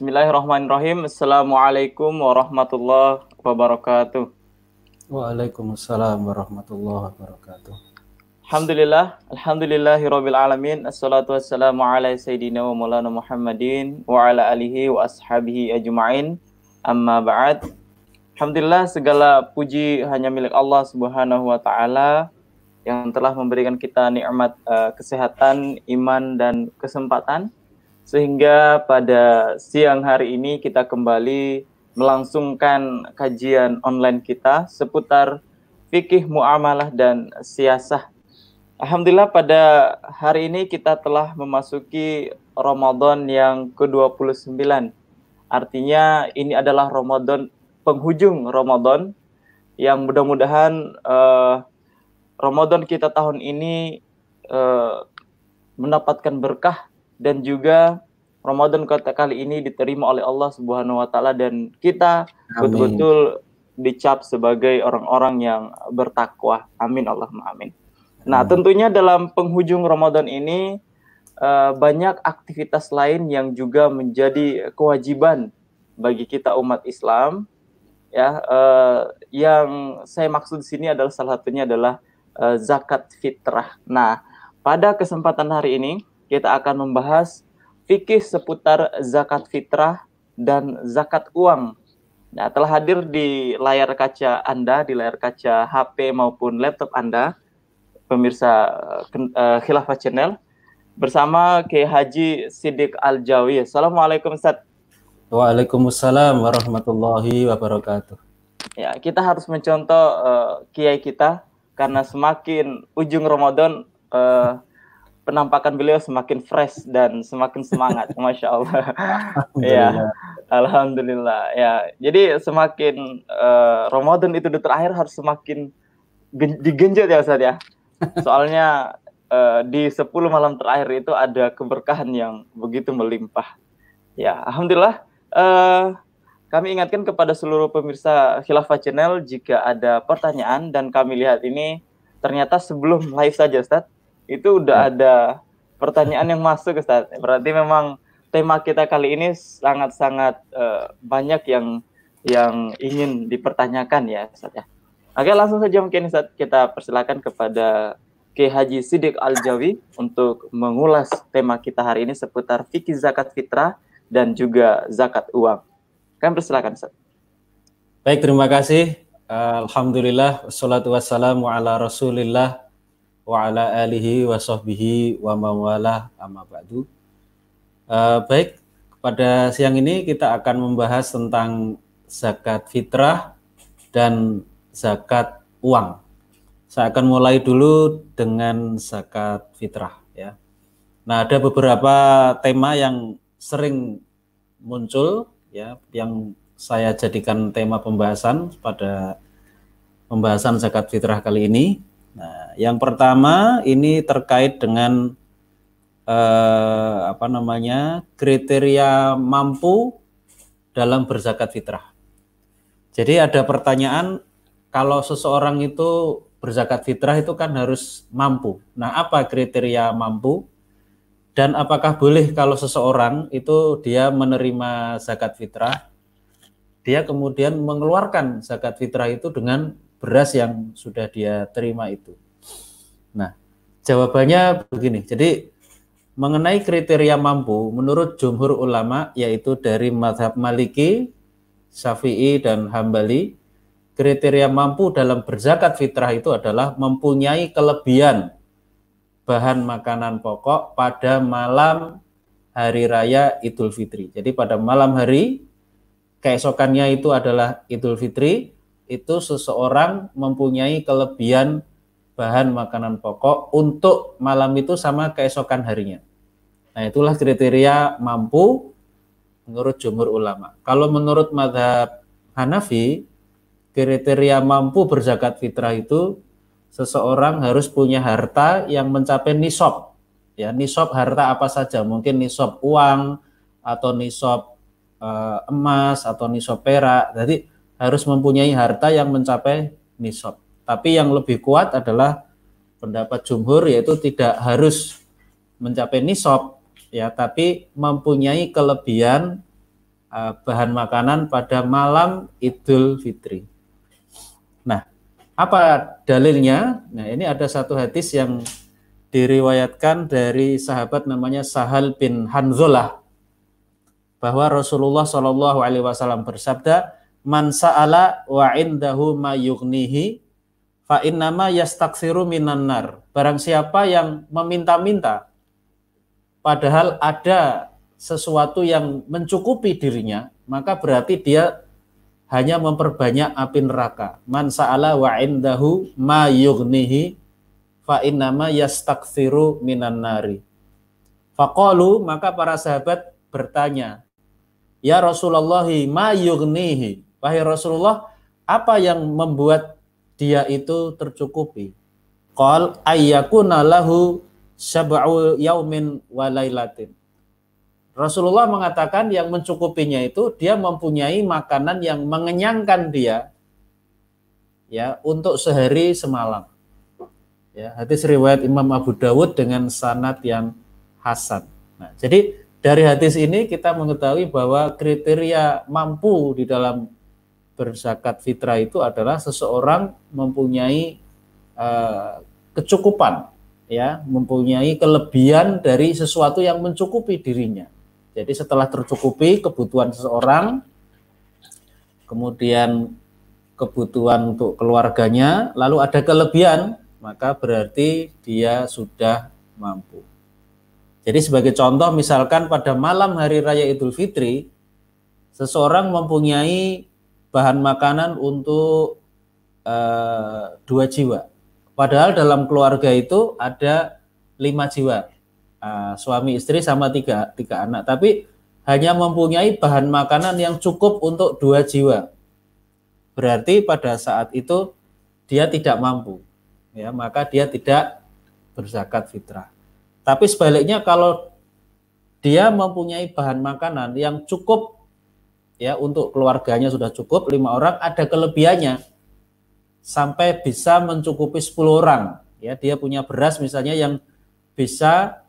Bismillahirrahmanirrahim. Assalamualaikum warahmatullahi wabarakatuh. Waalaikumsalam warahmatullahi wabarakatuh. Alhamdulillah, alhamdulillahi rabbil alamin. Assalatu wassalamu ala sayyidina wa maulana Muhammadin wa ala alihi wa ashabihi ajma'in. Amma ba'd. Alhamdulillah segala puji hanya milik Allah Subhanahu wa taala yang telah memberikan kita nikmat uh, kesehatan, iman dan kesempatan sehingga pada siang hari ini kita kembali melangsungkan kajian online kita seputar fikih muamalah dan siasah. Alhamdulillah pada hari ini kita telah memasuki Ramadan yang ke-29. Artinya ini adalah Ramadan penghujung Ramadan yang mudah-mudahan uh, Ramadan kita tahun ini uh, mendapatkan berkah dan juga Ramadan kota kali ini diterima oleh Allah Subhanahu wa taala dan kita betul-betul dicap sebagai orang-orang yang bertakwa. Amin Allahumma amin. Nah, tentunya dalam penghujung Ramadan ini uh, banyak aktivitas lain yang juga menjadi kewajiban bagi kita umat Islam ya uh, yang saya maksud di sini adalah salah satunya adalah uh, zakat fitrah. Nah, pada kesempatan hari ini kita akan membahas fikih seputar zakat fitrah dan zakat uang. Nah, telah hadir di layar kaca Anda, di layar kaca HP maupun laptop Anda, pemirsa uh, Khilafah Channel, bersama Kiai Haji Sidik Al-Jawi. Assalamualaikum Ustaz. Waalaikumsalam warahmatullahi wabarakatuh. Ya, kita harus mencontoh uh, kiai kita karena semakin ujung Ramadan uh, penampakan beliau semakin fresh dan semakin semangat, masya Allah. ya, alhamdulillah. Ya, jadi semakin uh, Ramadan itu di terakhir harus semakin digenjot ya Ustaz ya. Soalnya uh, di 10 malam terakhir itu ada keberkahan yang begitu melimpah. Ya, alhamdulillah. Uh, kami ingatkan kepada seluruh pemirsa Khilafah Channel jika ada pertanyaan dan kami lihat ini ternyata sebelum live saja Ustaz itu udah ya. ada pertanyaan yang masuk Ustaz. Berarti memang tema kita kali ini sangat-sangat uh, banyak yang yang ingin dipertanyakan ya Ustaz ya. Oke, langsung saja mungkin Ustaz kita persilakan kepada Ki Haji Sidik Al-Jawi untuk mengulas tema kita hari ini seputar fikih zakat fitrah dan juga zakat uang. Kami persilakan Ustaz. Baik, terima kasih. Alhamdulillah, wassalatu wassalamu ala rasulillah wa ala alihi wa sahbihi wa mawala amma ba'du. Uh, baik, pada siang ini kita akan membahas tentang zakat fitrah dan zakat uang. Saya akan mulai dulu dengan zakat fitrah ya. Nah, ada beberapa tema yang sering muncul ya yang saya jadikan tema pembahasan pada pembahasan zakat fitrah kali ini Nah, yang pertama ini terkait dengan eh, apa namanya kriteria mampu dalam berzakat fitrah. Jadi ada pertanyaan kalau seseorang itu berzakat fitrah itu kan harus mampu. Nah, apa kriteria mampu? Dan apakah boleh kalau seseorang itu dia menerima zakat fitrah, dia kemudian mengeluarkan zakat fitrah itu dengan beras yang sudah dia terima itu. Nah, jawabannya begini. Jadi mengenai kriteria mampu menurut jumhur ulama yaitu dari madhab Maliki, Syafi'i dan Hambali, kriteria mampu dalam berzakat fitrah itu adalah mempunyai kelebihan bahan makanan pokok pada malam hari raya Idul Fitri. Jadi pada malam hari keesokannya itu adalah Idul Fitri, itu seseorang mempunyai kelebihan bahan makanan pokok untuk malam itu sama keesokan harinya. Nah, itulah kriteria mampu menurut jumhur ulama. Kalau menurut madhab Hanafi, kriteria mampu berzakat fitrah itu seseorang harus punya harta yang mencapai nisab. Ya, nisab harta apa saja, mungkin nisab uang atau nisab uh, emas atau nisab perak. Jadi harus mempunyai harta yang mencapai nisab. Tapi yang lebih kuat adalah pendapat jumhur yaitu tidak harus mencapai nisab ya, tapi mempunyai kelebihan uh, bahan makanan pada malam Idul Fitri. Nah, apa dalilnya? Nah, ini ada satu hadis yang diriwayatkan dari sahabat namanya Sahal bin Hanzalah bahwa Rasulullah Shallallahu alaihi wasallam bersabda, "Man sa'ala wa indahu ma yughnihi fa innama yastaksiru minan nar." Barang siapa yang meminta-minta padahal ada sesuatu yang mencukupi dirinya, maka berarti dia hanya memperbanyak api neraka. Man sa'ala wa indahu ma yughnihi fa innama yastaksiru minan nari. Faqalu maka para sahabat bertanya, "Ya Rasulullah, ma yughnihi?" Wahai Rasulullah, apa yang membuat dia itu tercukupi? Qal ayyakuna lahu sab'u yaumin wa lailatin Rasulullah mengatakan yang mencukupinya itu dia mempunyai makanan yang mengenyangkan dia ya untuk sehari semalam. Ya, hadis riwayat Imam Abu Dawud dengan sanad yang hasan. Nah, jadi dari hadis ini kita mengetahui bahwa kriteria mampu di dalam berzakat fitrah itu adalah seseorang mempunyai uh, kecukupan ya, mempunyai kelebihan dari sesuatu yang mencukupi dirinya. Jadi setelah tercukupi kebutuhan seseorang, kemudian kebutuhan untuk keluarganya, lalu ada kelebihan, maka berarti dia sudah mampu. Jadi sebagai contoh misalkan pada malam hari raya Idul Fitri, seseorang mempunyai bahan makanan untuk uh, dua jiwa. Padahal dalam keluarga itu ada lima jiwa uh, suami istri sama tiga, tiga anak, tapi hanya mempunyai bahan makanan yang cukup untuk dua jiwa. Berarti pada saat itu dia tidak mampu, ya maka dia tidak berzakat fitrah. Tapi sebaliknya kalau dia mempunyai bahan makanan yang cukup ya untuk keluarganya sudah cukup lima orang ada kelebihannya sampai bisa mencukupi 10 orang ya dia punya beras misalnya yang bisa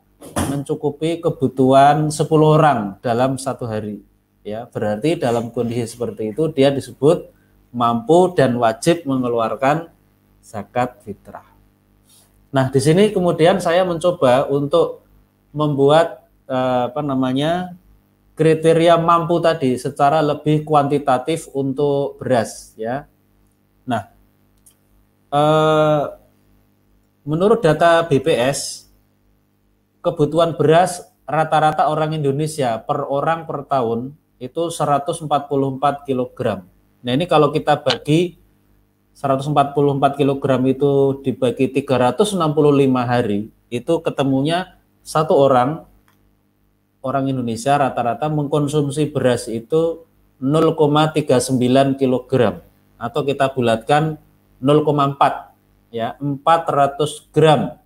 mencukupi kebutuhan 10 orang dalam satu hari. Ya, berarti dalam kondisi seperti itu dia disebut mampu dan wajib mengeluarkan zakat fitrah. Nah, di sini kemudian saya mencoba untuk membuat eh, apa namanya kriteria mampu tadi secara lebih kuantitatif untuk beras ya. Nah, eh, menurut data BPS kebutuhan beras rata-rata orang Indonesia per orang per tahun itu 144 kg. Nah ini kalau kita bagi 144 kg itu dibagi 365 hari, itu ketemunya satu orang orang Indonesia rata-rata mengkonsumsi beras itu 0,39 kg atau kita bulatkan 0,4 ya 400 gram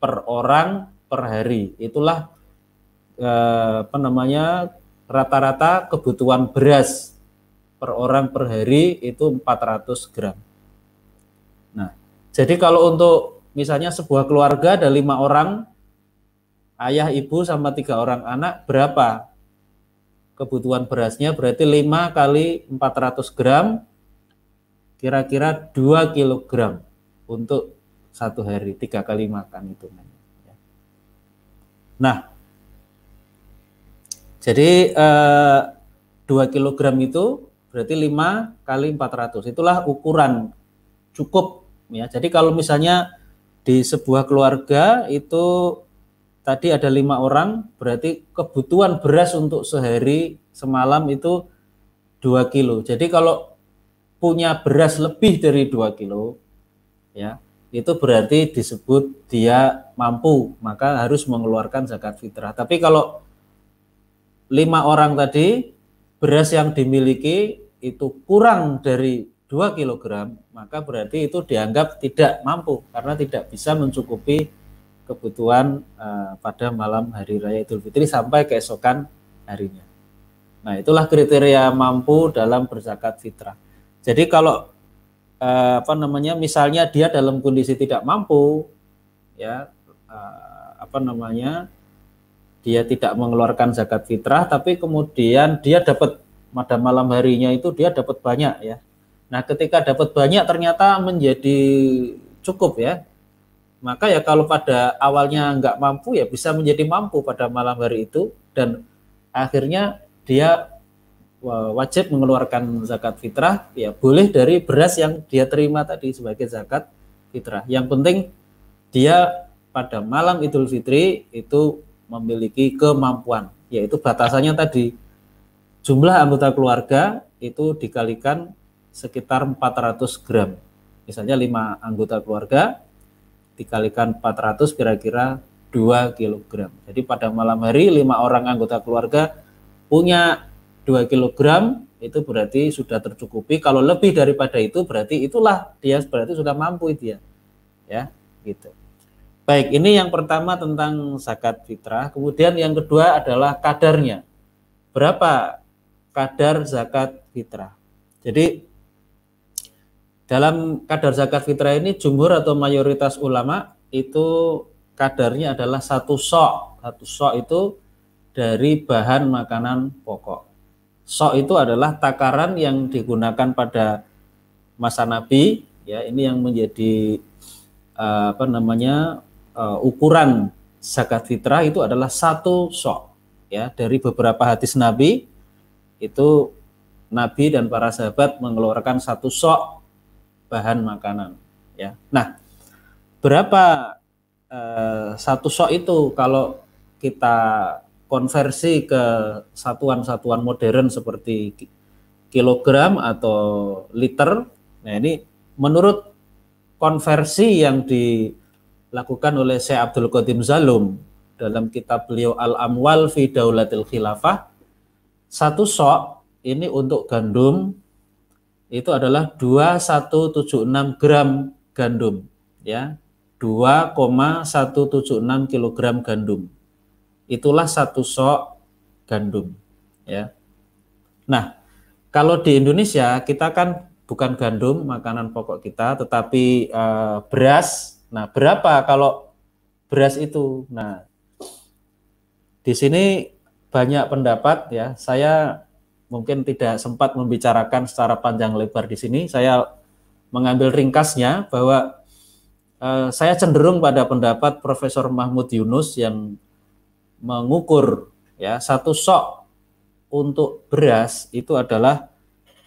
per orang per hari. Itulah eh, apa namanya rata-rata kebutuhan beras per orang per hari itu 400 gram. Nah, jadi kalau untuk misalnya sebuah keluarga ada lima orang, ayah, ibu sama tiga orang anak, berapa kebutuhan berasnya? Berarti 5 kali 400 gram, kira-kira 2 kilogram untuk satu hari, tiga kali makan itu. Nah, jadi eh, 2 kg itu berarti 5 kali 400. Itulah ukuran cukup ya. Jadi kalau misalnya di sebuah keluarga itu tadi ada lima orang, berarti kebutuhan beras untuk sehari semalam itu 2 kilo. Jadi kalau punya beras lebih dari 2 kilo, ya itu berarti disebut dia mampu, maka harus mengeluarkan zakat fitrah. Tapi kalau lima orang tadi beras yang dimiliki itu kurang dari 2 kg, maka berarti itu dianggap tidak mampu karena tidak bisa mencukupi kebutuhan uh, pada malam hari raya Idul Fitri sampai keesokan harinya. Nah, itulah kriteria mampu dalam berzakat fitrah. Jadi kalau eh, apa namanya misalnya dia dalam kondisi tidak mampu ya eh, apa namanya dia tidak mengeluarkan zakat fitrah tapi kemudian dia dapat pada malam harinya itu dia dapat banyak ya. Nah, ketika dapat banyak ternyata menjadi cukup ya. Maka ya kalau pada awalnya nggak mampu ya bisa menjadi mampu pada malam hari itu dan akhirnya dia wajib mengeluarkan zakat fitrah ya boleh dari beras yang dia terima tadi sebagai zakat fitrah. Yang penting dia pada malam Idul Fitri itu memiliki kemampuan, yaitu batasannya tadi jumlah anggota keluarga itu dikalikan sekitar 400 gram. Misalnya 5 anggota keluarga dikalikan 400 kira-kira 2 kg. Jadi pada malam hari 5 orang anggota keluarga punya 2 kg itu berarti sudah tercukupi. Kalau lebih daripada itu berarti itulah dia berarti sudah mampu dia. Ya, gitu. Baik, ini yang pertama tentang zakat fitrah. Kemudian yang kedua adalah kadarnya. Berapa kadar zakat fitrah? Jadi dalam kadar zakat fitrah ini jumhur atau mayoritas ulama itu kadarnya adalah satu sok. Satu sok itu dari bahan makanan pokok. Sok itu adalah takaran yang digunakan pada masa Nabi. Ya, ini yang menjadi eh, apa namanya uh, ukuran zakat fitrah itu adalah satu sok ya dari beberapa hadis Nabi itu Nabi dan para sahabat mengeluarkan satu sok bahan makanan ya nah berapa uh, satu sok itu kalau kita konversi ke satuan-satuan modern seperti kilogram atau liter nah ini menurut konversi yang di dilakukan oleh Syekh Abdul Qadim Zalum dalam kitab beliau Al-Amwal fi Daulatil Khilafah. Satu sok ini untuk gandum itu adalah 2176 gram gandum ya. 2,176 kilogram gandum. Itulah satu sok gandum ya. Nah, kalau di Indonesia kita kan bukan gandum makanan pokok kita tetapi uh, beras Nah, berapa kalau beras itu? Nah, di sini banyak pendapat ya. Saya mungkin tidak sempat membicarakan secara panjang lebar di sini. Saya mengambil ringkasnya bahwa eh, saya cenderung pada pendapat Profesor Mahmud Yunus yang mengukur ya satu sok untuk beras itu adalah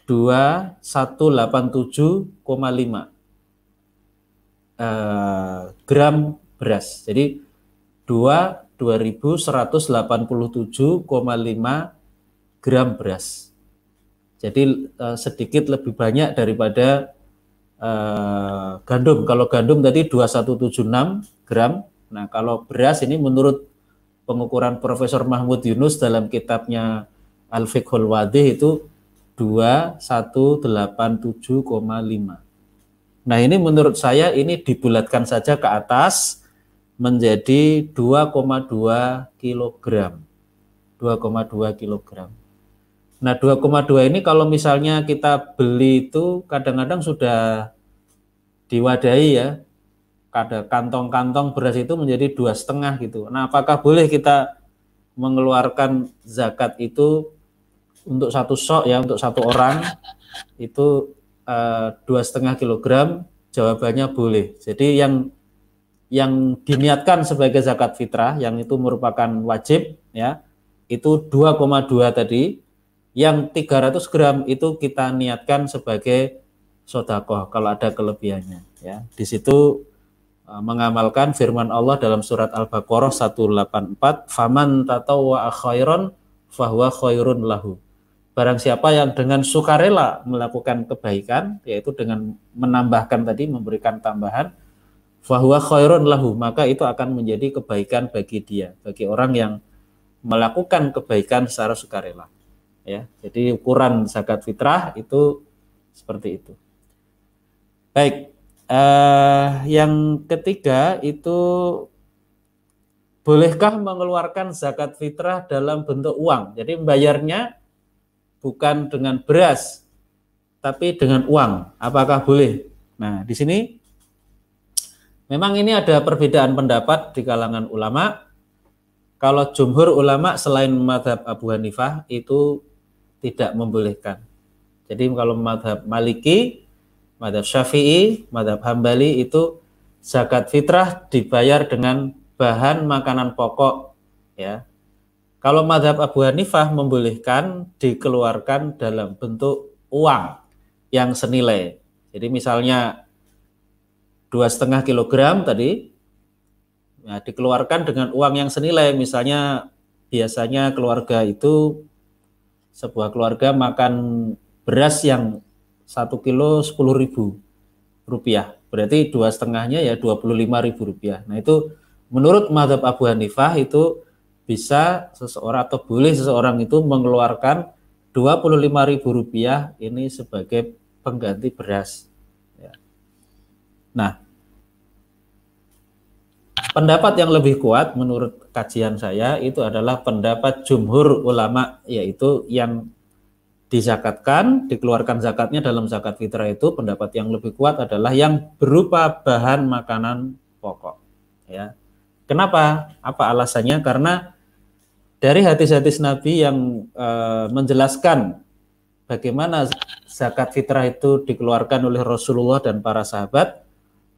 2187,5 eh, gram beras. Jadi 2 2187,5 gram beras. Jadi eh, sedikit lebih banyak daripada eh, gandum. Kalau gandum tadi 2176 gram. Nah, kalau beras ini menurut pengukuran Profesor Mahmud Yunus dalam kitabnya Al-Fiqhul Wadih itu 2187,5. Nah ini menurut saya ini dibulatkan saja ke atas menjadi 2,2 kilogram. 2,2 kilogram. Nah 2,2 ini kalau misalnya kita beli itu kadang-kadang sudah diwadahi ya. Ada kantong-kantong beras itu menjadi dua setengah gitu. Nah apakah boleh kita mengeluarkan zakat itu untuk satu sok ya untuk satu orang itu Eh, dua setengah kilogram jawabannya boleh jadi yang yang diniatkan sebagai zakat fitrah yang itu merupakan wajib ya itu 2,2 tadi yang 300 gram itu kita niatkan sebagai sodakoh kalau ada kelebihannya ya di situ uh, mengamalkan firman Allah dalam surat Al-Baqarah 184 faman tatawwa khairan fahuwa khairun lahu Barang siapa yang dengan sukarela melakukan kebaikan, yaitu dengan menambahkan tadi, memberikan tambahan, fahuwa khairun lahu, maka itu akan menjadi kebaikan bagi dia, bagi orang yang melakukan kebaikan secara sukarela. Ya, jadi ukuran zakat fitrah itu seperti itu. Baik, eh, yang ketiga itu bolehkah mengeluarkan zakat fitrah dalam bentuk uang? Jadi membayarnya bukan dengan beras, tapi dengan uang. Apakah boleh? Nah, di sini memang ini ada perbedaan pendapat di kalangan ulama. kalau jumhur ulama selain madhab Abu Hanifah itu tidak membolehkan. Jadi kalau madhab Maliki, madhab Syafi'i, madhab Hambali itu zakat fitrah dibayar dengan bahan makanan pokok ya. Kalau madhab Abu Hanifah membolehkan dikeluarkan dalam bentuk uang yang senilai. Jadi misalnya dua setengah kilogram tadi ya, dikeluarkan dengan uang yang senilai. Misalnya biasanya keluarga itu sebuah keluarga makan beras yang satu kilo sepuluh ribu rupiah. Berarti dua setengahnya ya dua puluh lima ribu rupiah. Nah itu menurut madhab Abu Hanifah itu bisa seseorang atau boleh seseorang itu mengeluarkan dua puluh lima ribu rupiah ini sebagai pengganti beras. Ya. Nah, pendapat yang lebih kuat menurut kajian saya itu adalah pendapat jumhur ulama, yaitu yang dizakatkan, dikeluarkan zakatnya dalam zakat fitrah itu pendapat yang lebih kuat adalah yang berupa bahan makanan pokok. Ya. Kenapa? Apa alasannya? Karena dari hadis-hadis Nabi yang e, menjelaskan bagaimana zakat fitrah itu dikeluarkan oleh Rasulullah dan para sahabat,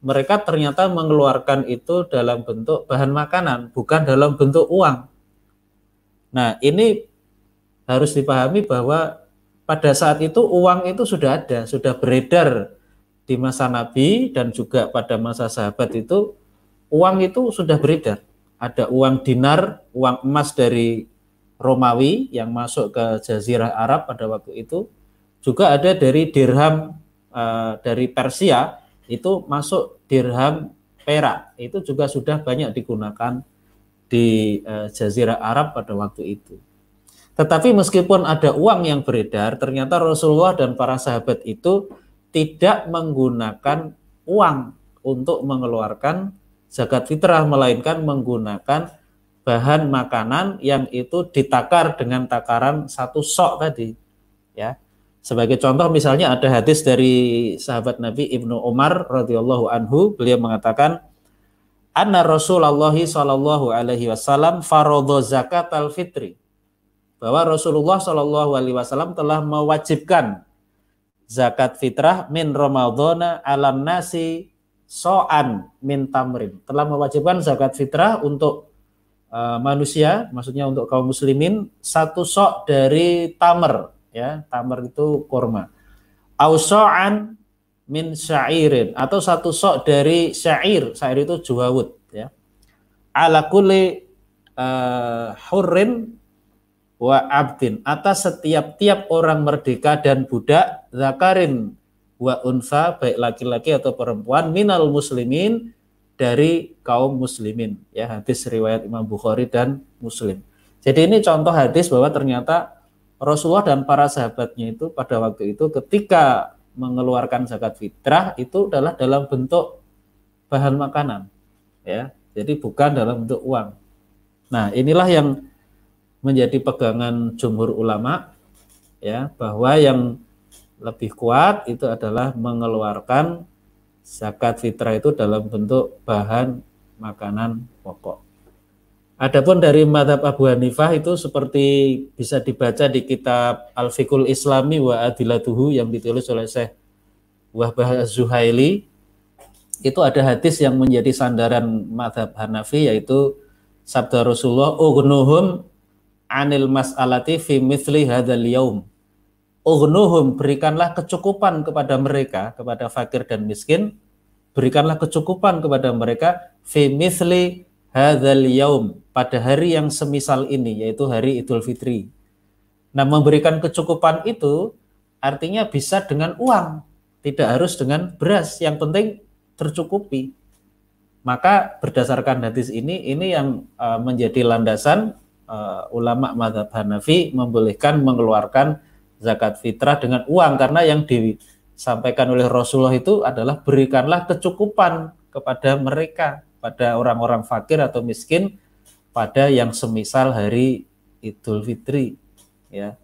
mereka ternyata mengeluarkan itu dalam bentuk bahan makanan, bukan dalam bentuk uang. Nah, ini harus dipahami bahwa pada saat itu uang itu sudah ada, sudah beredar di masa Nabi dan juga pada masa sahabat itu uang itu sudah beredar. Ada uang dinar, uang emas dari Romawi yang masuk ke Jazirah Arab pada waktu itu juga ada dari dirham uh, dari Persia itu masuk dirham perak. Itu juga sudah banyak digunakan di uh, Jazirah Arab pada waktu itu. Tetapi meskipun ada uang yang beredar, ternyata Rasulullah dan para sahabat itu tidak menggunakan uang untuk mengeluarkan zakat fitrah, melainkan menggunakan bahan makanan yang itu ditakar dengan takaran satu sok tadi. Ya, sebagai contoh misalnya ada hadis dari sahabat Nabi Ibnu Umar radhiyallahu anhu, beliau mengatakan Anna Rasulullah sallallahu alaihi wasallam faradha zakat al-fitri. Bahwa Rasulullah sallallahu alaihi wasallam telah mewajibkan zakat fitrah min Ramadhana alam nasi so'an min tamrin. Telah mewajibkan zakat fitrah untuk uh, manusia, maksudnya untuk kaum muslimin satu sok dari tamer ya tamar itu korma ausoan min syairin atau satu sok dari syair. Syair itu juwawud ya. Ala kulli uh, hurrin wa abdin. Atas setiap tiap orang merdeka dan budak zakarin wa unsa baik laki-laki atau perempuan minal muslimin dari kaum muslimin. Ya hadis riwayat Imam Bukhari dan Muslim. Jadi ini contoh hadis bahwa ternyata Rasulullah dan para sahabatnya itu pada waktu itu ketika mengeluarkan zakat fitrah itu adalah dalam bentuk bahan makanan ya. Jadi bukan dalam bentuk uang. Nah inilah yang menjadi pegangan jumhur ulama ya bahwa yang lebih kuat itu adalah mengeluarkan zakat fitrah itu dalam bentuk bahan makanan pokok Adapun dari madhab Abu Hanifah itu seperti bisa dibaca di kitab Al-Fiqhul Islami wa Adilatuhu yang ditulis oleh Syekh Wahbah Zuhaili. Itu ada hadis yang menjadi sandaran madhab Hanafi yaitu sabda Rasulullah ugnuhum anil mas'alati fi mithli hadzal yaum. Ugnuhum berikanlah kecukupan kepada mereka, kepada fakir dan miskin, berikanlah kecukupan kepada mereka fi mithli hadzal yaum pada hari yang semisal ini yaitu hari Idul Fitri. Nah, memberikan kecukupan itu artinya bisa dengan uang, tidak harus dengan beras, yang penting tercukupi. Maka berdasarkan hadis ini ini yang uh, menjadi landasan uh, ulama madhab Hanafi membolehkan mengeluarkan zakat fitrah dengan uang karena yang disampaikan oleh Rasulullah itu adalah berikanlah kecukupan kepada mereka pada orang-orang fakir atau miskin pada yang semisal hari Idul Fitri ya.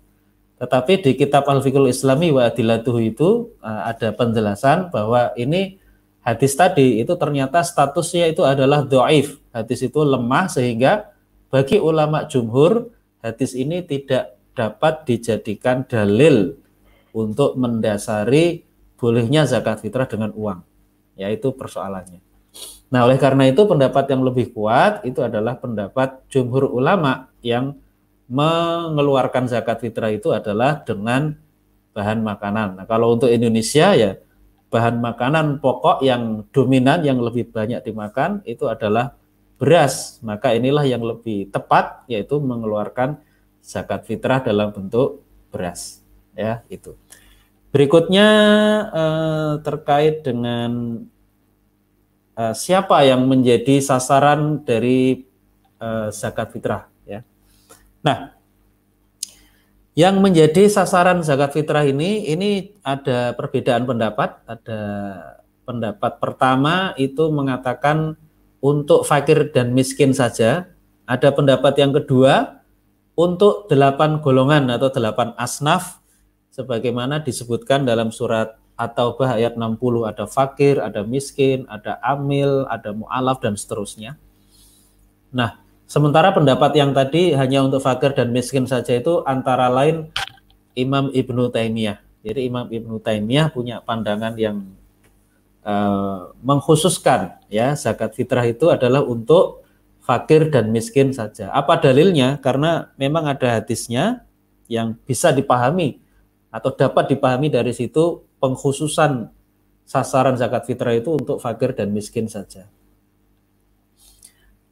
Tetapi di kitab Al-Fiqhul Islami wa Adilatuhu itu uh, ada penjelasan bahwa ini hadis tadi itu ternyata statusnya itu adalah doaif. Hadis itu lemah sehingga bagi ulama jumhur hadis ini tidak dapat dijadikan dalil untuk mendasari bolehnya zakat fitrah dengan uang. Yaitu persoalannya. Nah, oleh karena itu pendapat yang lebih kuat itu adalah pendapat jumhur ulama yang mengeluarkan zakat fitrah itu adalah dengan bahan makanan. Nah, kalau untuk Indonesia ya bahan makanan pokok yang dominan yang lebih banyak dimakan itu adalah beras. Maka inilah yang lebih tepat yaitu mengeluarkan zakat fitrah dalam bentuk beras. Ya, itu. Berikutnya eh, terkait dengan eh, siapa yang menjadi sasaran dari eh, zakat fitrah ya. Nah, yang menjadi sasaran zakat fitrah ini, ini ada perbedaan pendapat. Ada pendapat pertama itu mengatakan untuk fakir dan miskin saja. Ada pendapat yang kedua untuk delapan golongan atau delapan asnaf sebagaimana disebutkan dalam surat At-Taubah ayat 60 ada fakir, ada miskin, ada amil, ada mu'alaf dan seterusnya. Nah, Sementara pendapat yang tadi hanya untuk fakir dan miskin saja itu antara lain Imam Ibnu Taimiyah. Jadi Imam Ibnu Taimiyah punya pandangan yang uh, mengkhususkan ya zakat fitrah itu adalah untuk fakir dan miskin saja. Apa dalilnya? Karena memang ada hadisnya yang bisa dipahami atau dapat dipahami dari situ pengkhususan sasaran zakat fitrah itu untuk fakir dan miskin saja.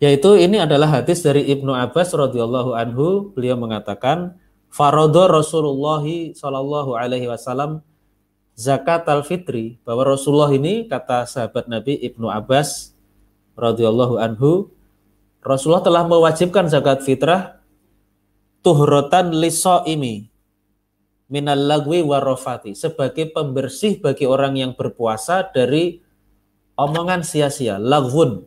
Yaitu ini adalah hadis dari Ibnu Abbas radhiyallahu anhu. Beliau mengatakan farodo Rasulullah Shallallahu alaihi wasallam zakat al fitri. Bahwa Rasulullah ini kata sahabat Nabi Ibnu Abbas radhiyallahu anhu Rasulullah telah mewajibkan zakat fitrah tuhrotan liso ini minal lagwi warofati sebagai pembersih bagi orang yang berpuasa dari omongan sia-sia lagwun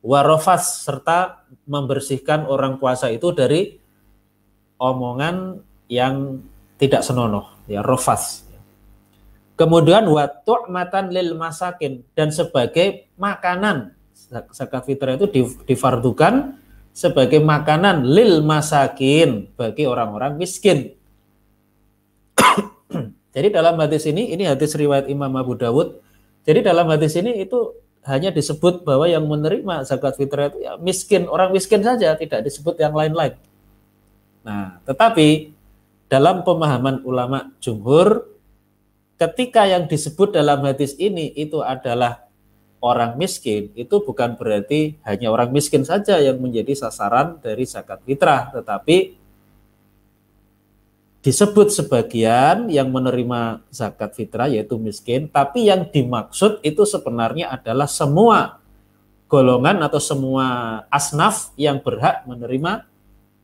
warofas serta membersihkan orang puasa itu dari omongan yang tidak senonoh ya rofas kemudian waktu matan lil masakin dan sebagai makanan zakat fitrah itu difardukan sebagai makanan lil masakin bagi orang-orang miskin jadi dalam hadis ini ini hadis riwayat Imam Abu Dawud jadi dalam hadis ini itu hanya disebut bahwa yang menerima zakat fitrah itu ya miskin, orang miskin saja, tidak disebut yang lain-lain. Nah, tetapi dalam pemahaman ulama jumhur, ketika yang disebut dalam hadis ini itu adalah orang miskin, itu bukan berarti hanya orang miskin saja yang menjadi sasaran dari zakat fitrah, tetapi disebut sebagian yang menerima zakat fitrah yaitu miskin, tapi yang dimaksud itu sebenarnya adalah semua golongan atau semua asnaf yang berhak menerima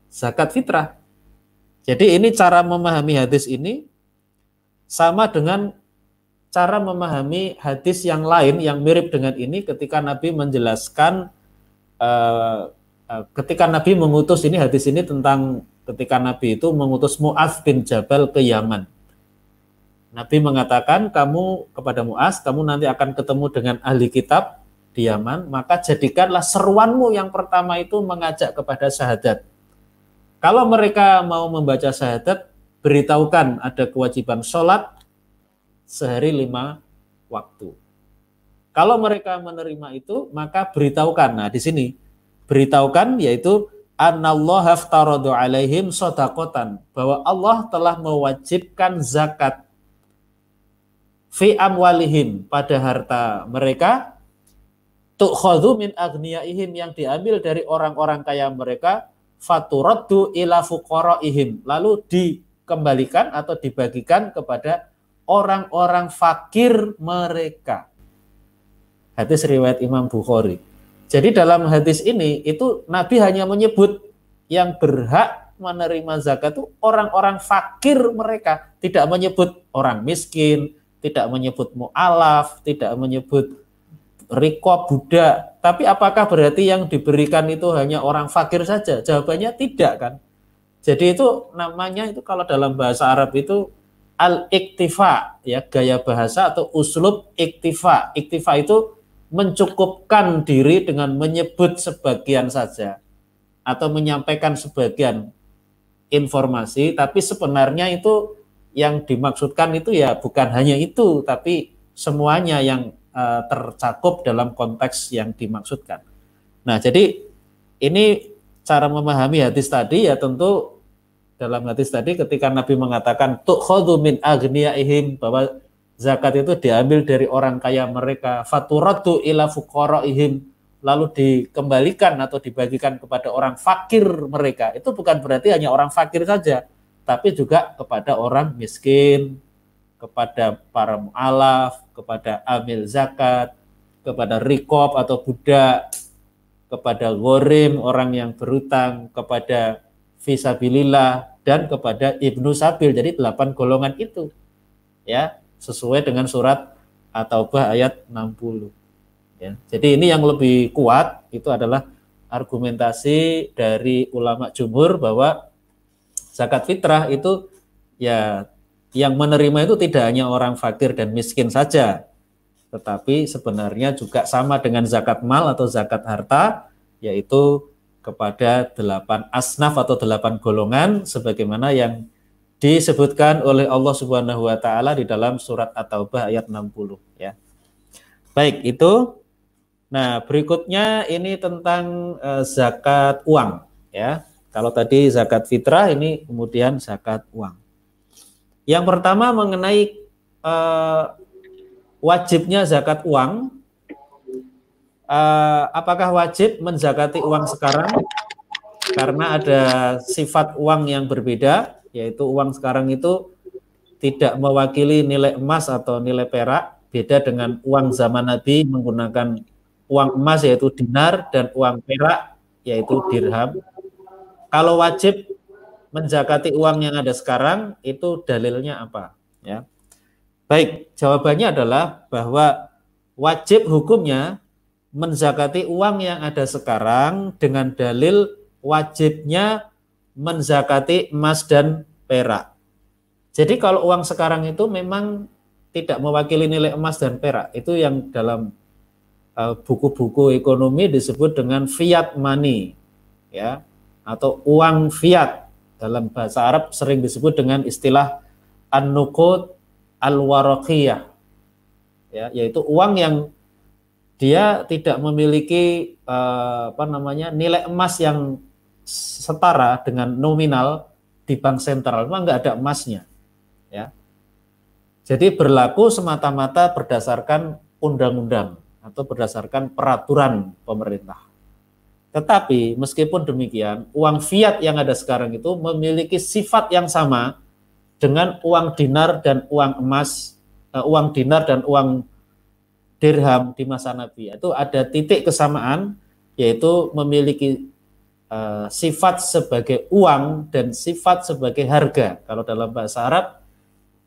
zakat fitrah. Jadi ini cara memahami hadis ini sama dengan cara memahami hadis yang lain yang mirip dengan ini ketika Nabi menjelaskan uh, uh, ketika Nabi mengutus ini hadis ini tentang ketika Nabi itu mengutus Mu'az bin Jabal ke Yaman. Nabi mengatakan kamu kepada Mu'az, kamu nanti akan ketemu dengan ahli kitab di Yaman, maka jadikanlah seruanmu yang pertama itu mengajak kepada syahadat. Kalau mereka mau membaca syahadat, beritahukan ada kewajiban sholat sehari lima waktu. Kalau mereka menerima itu, maka beritahukan. Nah, di sini beritahukan yaitu anallaha aftaradu alaihim sodakotan bahwa Allah telah mewajibkan zakat fi amwalihim pada harta mereka. Tukhadhu min agniyaihim yang diambil dari orang-orang kaya mereka. Faturaddu ila fuqaraihim. Lalu dikembalikan atau dibagikan kepada orang-orang fakir mereka. Hadis riwayat Imam Bukhari jadi dalam hadis ini itu Nabi hanya menyebut yang berhak menerima zakat itu orang-orang fakir mereka, tidak menyebut orang miskin, tidak menyebut mu'alaf, tidak menyebut riko budak. Tapi apakah berarti yang diberikan itu hanya orang fakir saja? Jawabannya tidak kan. Jadi itu namanya itu kalau dalam bahasa Arab itu al-iktifa ya gaya bahasa atau uslub iktifa. Iktifa itu mencukupkan diri dengan menyebut sebagian saja atau menyampaikan sebagian informasi, tapi sebenarnya itu yang dimaksudkan itu ya bukan hanya itu, tapi semuanya yang uh, tercakup dalam konteks yang dimaksudkan. Nah, jadi ini cara memahami hadis tadi ya tentu dalam hadis tadi ketika Nabi mengatakan tukhadhu min agniyaihim bahwa zakat itu diambil dari orang kaya mereka. Faturatu ila fuqaraihim. Lalu dikembalikan atau dibagikan kepada orang fakir mereka. Itu bukan berarti hanya orang fakir saja tapi juga kepada orang miskin kepada para mu'alaf kepada amil zakat kepada rikob atau budak kepada gorim orang yang berutang kepada visabilillah dan kepada ibnu sabil. Jadi delapan golongan itu ya sesuai dengan surat atau bah ayat 60 Ya. Jadi ini yang lebih kuat itu adalah argumentasi dari ulama jumhur bahwa zakat fitrah itu ya yang menerima itu tidak hanya orang fakir dan miskin saja, tetapi sebenarnya juga sama dengan zakat mal atau zakat harta, yaitu kepada delapan asnaf atau delapan golongan, sebagaimana yang disebutkan oleh Allah Subhanahu wa taala di dalam surat At-Taubah ayat 60 ya. Baik, itu Nah, berikutnya ini tentang uh, zakat uang ya. Kalau tadi zakat fitrah ini kemudian zakat uang. Yang pertama mengenai uh, wajibnya zakat uang. Uh, apakah wajib menzakati uang sekarang? Karena ada sifat uang yang berbeda, yaitu uang sekarang itu tidak mewakili nilai emas atau nilai perak, beda dengan uang zaman Nabi menggunakan uang emas yaitu dinar dan uang perak yaitu dirham. Kalau wajib menjakati uang yang ada sekarang itu dalilnya apa? Ya. Baik, jawabannya adalah bahwa wajib hukumnya menzakati uang yang ada sekarang dengan dalil wajibnya menzakati emas dan perak. Jadi kalau uang sekarang itu memang tidak mewakili nilai emas dan perak, itu yang dalam Eh, buku-buku ekonomi disebut dengan fiat money ya atau uang fiat dalam bahasa Arab sering disebut dengan istilah an-nuqud al-waraqiyah ya yaitu uang yang dia tidak memiliki uh, apa namanya nilai emas yang setara dengan nominal di bank sentral memang nggak ada emasnya ya jadi berlaku semata-mata berdasarkan undang-undang atau berdasarkan peraturan pemerintah. Tetapi meskipun demikian, uang fiat yang ada sekarang itu memiliki sifat yang sama dengan uang dinar dan uang emas, uh, uang dinar dan uang dirham di masa Nabi. Itu ada titik kesamaan yaitu memiliki uh, sifat sebagai uang dan sifat sebagai harga. Kalau dalam bahasa Arab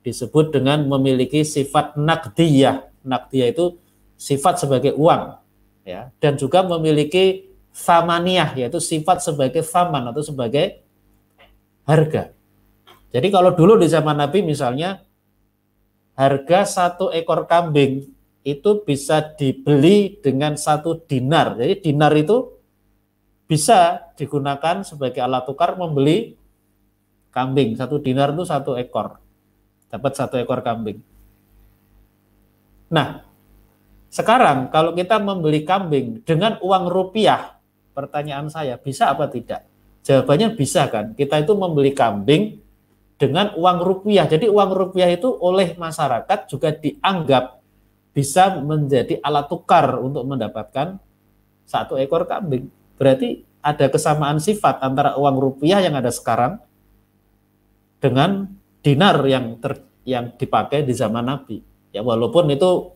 disebut dengan memiliki sifat nakdiyah. Nakdiyah itu sifat sebagai uang ya dan juga memiliki famaniah yaitu sifat sebagai faman atau sebagai harga. Jadi kalau dulu di zaman Nabi misalnya harga satu ekor kambing itu bisa dibeli dengan satu dinar. Jadi dinar itu bisa digunakan sebagai alat tukar membeli kambing. Satu dinar itu satu ekor. Dapat satu ekor kambing. Nah, sekarang kalau kita membeli kambing dengan uang rupiah, pertanyaan saya bisa apa tidak? Jawabannya bisa kan? Kita itu membeli kambing dengan uang rupiah. Jadi uang rupiah itu oleh masyarakat juga dianggap bisa menjadi alat tukar untuk mendapatkan satu ekor kambing. Berarti ada kesamaan sifat antara uang rupiah yang ada sekarang dengan dinar yang ter, yang dipakai di zaman Nabi. Ya walaupun itu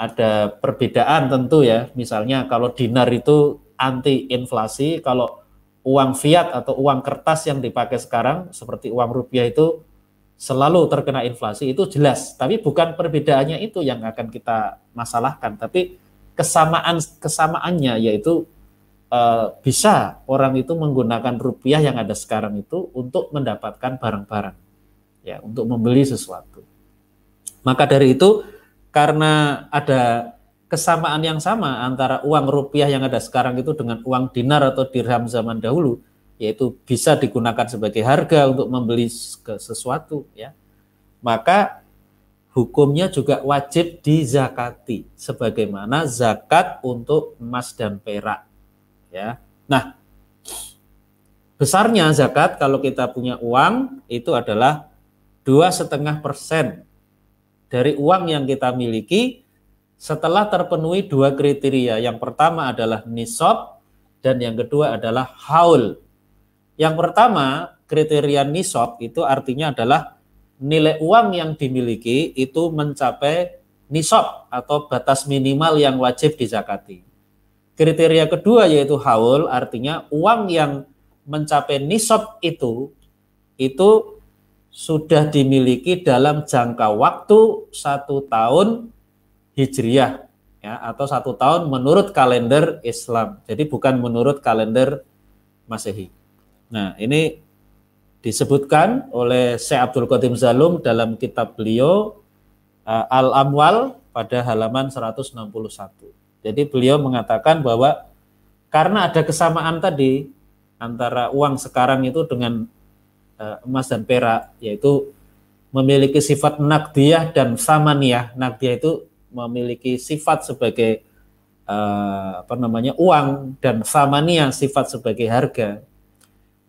ada perbedaan tentu ya. Misalnya kalau dinar itu anti inflasi, kalau uang fiat atau uang kertas yang dipakai sekarang seperti uang rupiah itu selalu terkena inflasi itu jelas. Tapi bukan perbedaannya itu yang akan kita masalahkan, tapi kesamaan kesamaannya yaitu uh, bisa orang itu menggunakan rupiah yang ada sekarang itu untuk mendapatkan barang-barang ya untuk membeli sesuatu. Maka dari itu karena ada kesamaan yang sama antara uang rupiah yang ada sekarang itu dengan uang dinar atau dirham zaman dahulu, yaitu bisa digunakan sebagai harga untuk membeli sesuatu, ya. Maka hukumnya juga wajib dizakati sebagaimana zakat untuk emas dan perak ya. Nah besarnya zakat kalau kita punya uang itu adalah dua setengah persen dari uang yang kita miliki setelah terpenuhi dua kriteria. Yang pertama adalah nisab dan yang kedua adalah haul. Yang pertama kriteria nisab itu artinya adalah nilai uang yang dimiliki itu mencapai nisab atau batas minimal yang wajib dizakati. Kriteria kedua yaitu haul, artinya uang yang mencapai nisab itu itu sudah dimiliki dalam jangka waktu satu tahun hijriah ya atau satu tahun menurut kalender Islam. Jadi bukan menurut kalender Masehi. Nah ini disebutkan oleh Syekh Abdul Qadim Zalum dalam kitab beliau uh, Al-Amwal pada halaman 161. Jadi beliau mengatakan bahwa karena ada kesamaan tadi antara uang sekarang itu dengan uh, emas dan perak yaitu memiliki sifat nakdiyah dan samaniyah. Nakdiyah itu memiliki sifat sebagai uh, apa namanya uang dan samaniyah sifat sebagai harga.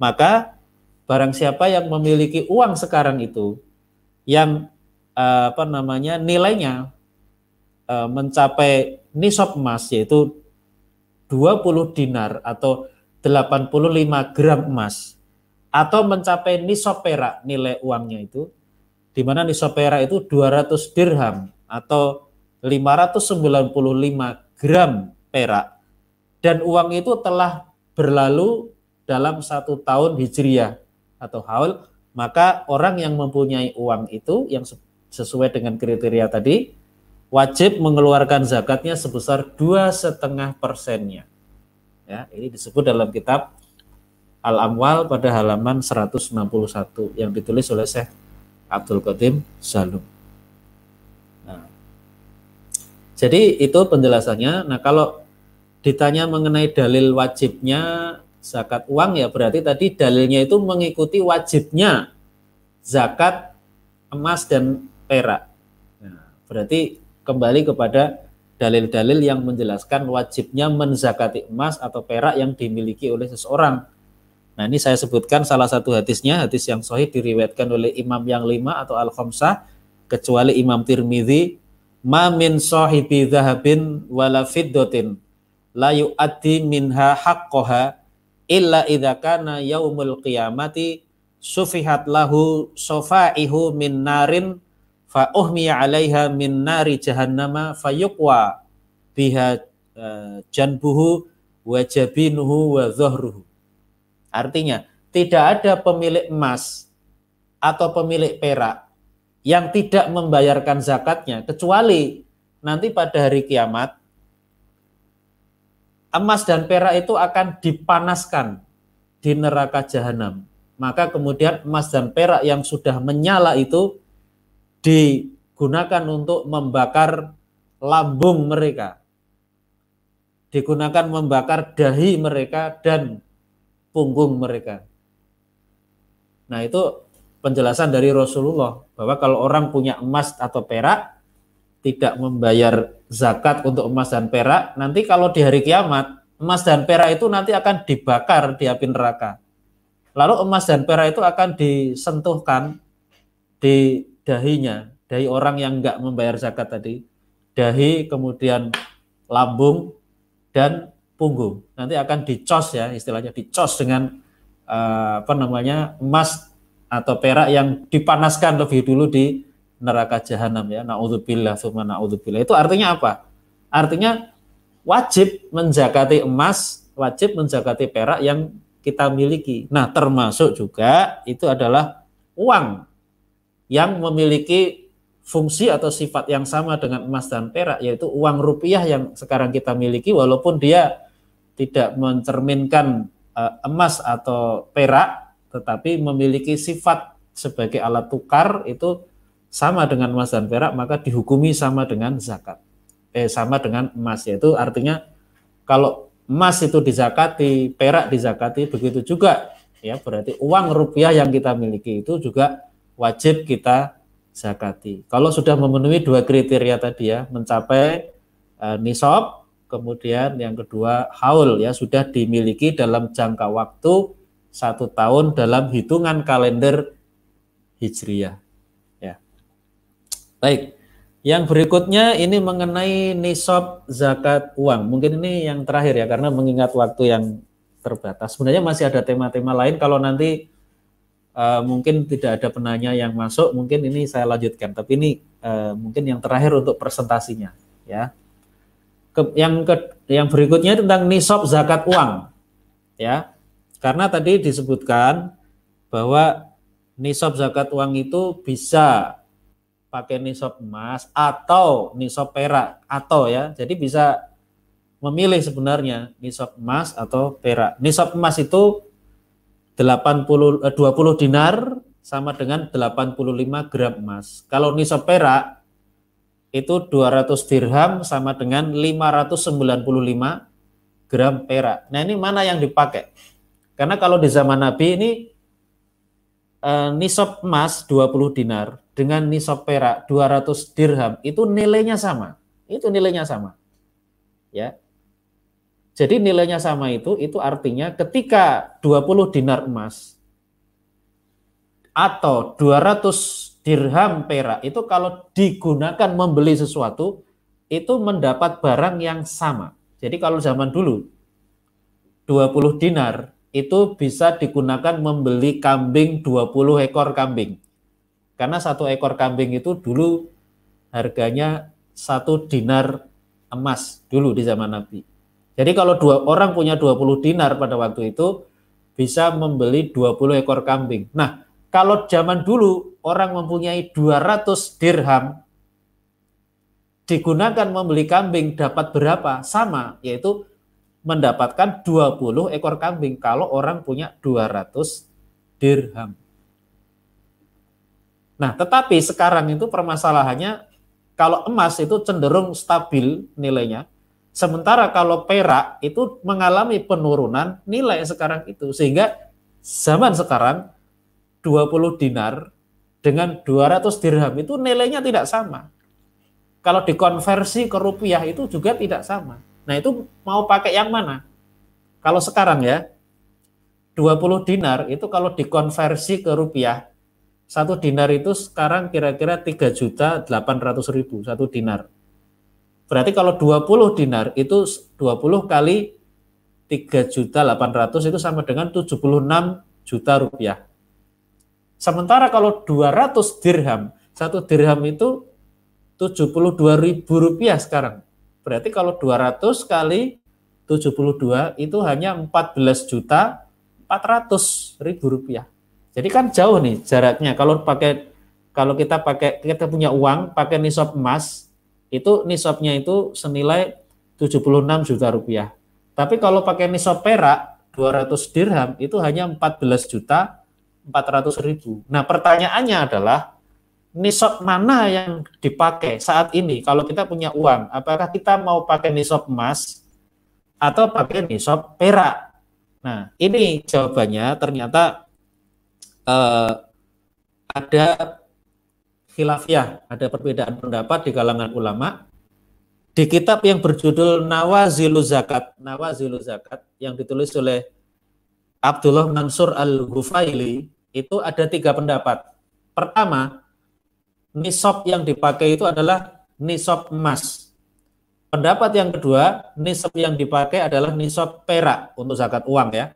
Maka barang siapa yang memiliki uang sekarang itu yang uh, apa namanya nilainya mencapai nisab emas yaitu 20 dinar atau 85 gram emas atau mencapai nisab perak nilai uangnya itu di mana nisab perak itu 200 dirham atau 595 gram perak. Dan uang itu telah berlalu dalam satu tahun hijriah atau haul, maka orang yang mempunyai uang itu yang sesuai dengan kriteria tadi wajib mengeluarkan zakatnya sebesar dua setengah persennya. Ya, ini disebut dalam kitab Al-Amwal pada halaman 161 yang ditulis oleh Syekh Abdul Qadim Salum. Nah, jadi itu penjelasannya. Nah, kalau ditanya mengenai dalil wajibnya zakat uang ya berarti tadi dalilnya itu mengikuti wajibnya zakat emas dan perak. Nah, berarti kembali kepada dalil-dalil yang menjelaskan wajibnya menzakati emas atau perak yang dimiliki oleh seseorang. Nah ini saya sebutkan salah satu hadisnya, hadis yang sahih diriwayatkan oleh imam yang lima atau al-khamsah, kecuali imam tirmidzi, ma min sahibi dhahabin wala fiddotin la yu'addi minha haqqaha illa idza kana yaumul qiyamati sufihat lahu sofaihu min narin fa uhmiya 'alaiha min nari jahannama fayuqwa biha uh, janbuhu wa jabinuhu wa dhahruhu. Artinya, tidak ada pemilik emas atau pemilik perak yang tidak membayarkan zakatnya kecuali nanti pada hari kiamat emas dan perak itu akan dipanaskan di neraka jahanam. Maka kemudian emas dan perak yang sudah menyala itu digunakan untuk membakar lambung mereka. Digunakan membakar dahi mereka dan punggung mereka. Nah itu penjelasan dari Rasulullah bahwa kalau orang punya emas atau perak tidak membayar zakat untuk emas dan perak, nanti kalau di hari kiamat, emas dan perak itu nanti akan dibakar di api neraka. Lalu emas dan perak itu akan disentuhkan di dahinya, dahi orang yang enggak membayar zakat tadi, dahi kemudian lambung dan punggung. Nanti akan dicos ya, istilahnya dicos dengan uh, apa namanya emas atau perak yang dipanaskan lebih dulu di neraka jahanam ya. Naudzubillah, summa naudzubillah. Itu artinya apa? Artinya wajib menjakati emas, wajib menjakati perak yang kita miliki. Nah, termasuk juga itu adalah uang yang memiliki fungsi atau sifat yang sama dengan emas dan perak, yaitu uang rupiah yang sekarang kita miliki, walaupun dia tidak mencerminkan uh, emas atau perak, tetapi memiliki sifat sebagai alat tukar itu sama dengan emas dan perak maka dihukumi sama dengan zakat. eh sama dengan emas yaitu artinya kalau emas itu dizakati, perak dizakati begitu juga ya berarti uang rupiah yang kita miliki itu juga wajib kita zakati. Kalau sudah memenuhi dua kriteria tadi ya, mencapai uh, nisab, kemudian yang kedua haul ya sudah dimiliki dalam jangka waktu satu tahun dalam hitungan kalender hijriah. Ya. Baik. Yang berikutnya ini mengenai nisab zakat uang. Mungkin ini yang terakhir ya karena mengingat waktu yang terbatas. Sebenarnya masih ada tema-tema lain kalau nanti uh, mungkin tidak ada penanya yang masuk, mungkin ini saya lanjutkan. Tapi ini uh, mungkin yang terakhir untuk presentasinya ya. Ke, yang ke, yang berikutnya tentang nisab zakat uang. Ya. Karena tadi disebutkan bahwa nisab zakat uang itu bisa pakai nisab emas atau nisab perak atau ya. Jadi bisa memilih sebenarnya nisab emas atau perak. Nisab emas itu 80 eh, 20 dinar sama dengan 85 gram emas. Kalau nisab perak itu 200 dirham sama dengan 595 gram perak. Nah, ini mana yang dipakai? Karena kalau di zaman Nabi ini eh, nisab emas 20 dinar dengan nisab perak 200 dirham itu nilainya sama. Itu nilainya sama. Ya. Jadi nilainya sama itu itu artinya ketika 20 dinar emas atau 200 dirham perak itu kalau digunakan membeli sesuatu itu mendapat barang yang sama. Jadi kalau zaman dulu 20 dinar itu bisa digunakan membeli kambing 20 ekor kambing. Karena satu ekor kambing itu dulu harganya satu dinar emas dulu di zaman Nabi. Jadi kalau dua orang punya 20 dinar pada waktu itu bisa membeli 20 ekor kambing. Nah, kalau zaman dulu orang mempunyai 200 dirham digunakan membeli kambing dapat berapa? Sama, yaitu mendapatkan 20 ekor kambing kalau orang punya 200 dirham. Nah, tetapi sekarang itu permasalahannya kalau emas itu cenderung stabil nilainya, sementara kalau perak itu mengalami penurunan nilai sekarang itu sehingga zaman sekarang 20 dinar dengan 200 dirham itu nilainya tidak sama. Kalau dikonversi ke rupiah itu juga tidak sama. Nah, itu mau pakai yang mana? Kalau sekarang ya 20 dinar itu kalau dikonversi ke rupiah satu dinar itu sekarang kira-kira 3 juta 800 ribu satu dinar. Berarti kalau 20 dinar itu 20 kali 3 juta 800 itu sama dengan 76 juta rupiah. Sementara kalau 200 dirham, satu dirham itu 72 ribu rupiah sekarang. Berarti kalau 200 kali 72 itu hanya 14 juta 400 ribu rupiah. Jadi kan jauh nih jaraknya. Kalau pakai kalau kita pakai kita punya uang pakai nisab emas itu nisabnya itu senilai 76 juta rupiah. Tapi kalau pakai nisab perak 200 dirham itu hanya 14 juta 400 ribu. Nah pertanyaannya adalah nisab mana yang dipakai saat ini kalau kita punya uang? Apakah kita mau pakai nisab emas atau pakai nisab perak? Nah ini jawabannya ternyata uh, ada khilafiyah, ada perbedaan pendapat di kalangan ulama. Di kitab yang berjudul Nawazilu Zakat, Nawazilu Zakat yang ditulis oleh Abdullah Mansur Al-Ghufaili itu ada tiga pendapat. Pertama, nisab yang dipakai itu adalah nisab emas. Pendapat yang kedua, nisab yang dipakai adalah nisab perak untuk zakat uang ya.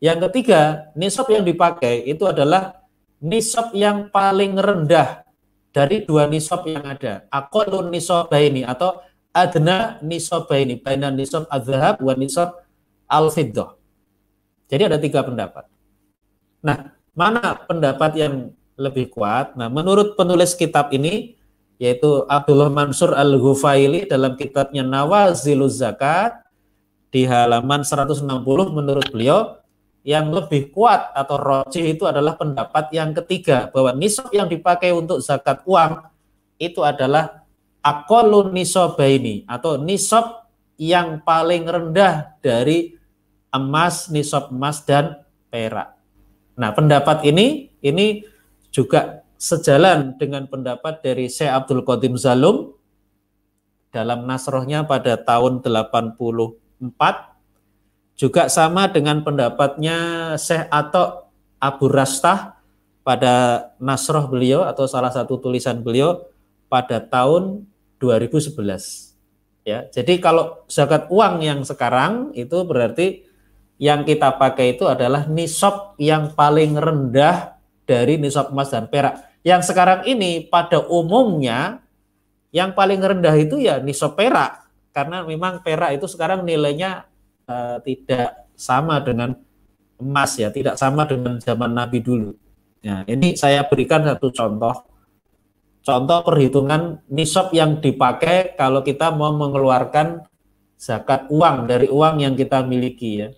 Yang ketiga, nisab yang dipakai itu adalah nisab yang paling rendah dari dua nisab yang ada. Aqallun nisabaini atau adna nisabaini, baina nisab adzhab wa nisab al-fiddah. Jadi ada tiga pendapat. Nah, mana pendapat yang lebih kuat? Nah, menurut penulis kitab ini yaitu Abdullah Mansur Al-Ghufaili dalam kitabnya Nawaziluz Zakat di halaman 160 menurut beliau yang lebih kuat atau roji itu adalah pendapat yang ketiga bahwa nisab yang dipakai untuk zakat uang itu adalah akolun nisobaini atau nisob yang paling rendah dari emas, nisob emas dan perak. Nah, pendapat ini ini juga sejalan dengan pendapat dari Syekh Abdul Qadim Zalum dalam nasrohnya pada tahun 84 juga sama dengan pendapatnya Syekh Atok Abu Rastah pada nasroh beliau atau salah satu tulisan beliau pada tahun 2011 Ya, jadi kalau zakat uang yang sekarang itu berarti yang kita pakai itu adalah nisab yang paling rendah dari nisab emas dan perak. Yang sekarang ini pada umumnya yang paling rendah itu ya nisab perak karena memang perak itu sekarang nilainya uh, tidak sama dengan emas ya, tidak sama dengan zaman Nabi dulu. Nah, ini saya berikan satu contoh Contoh perhitungan nisab yang dipakai kalau kita mau mengeluarkan zakat uang dari uang yang kita miliki ya.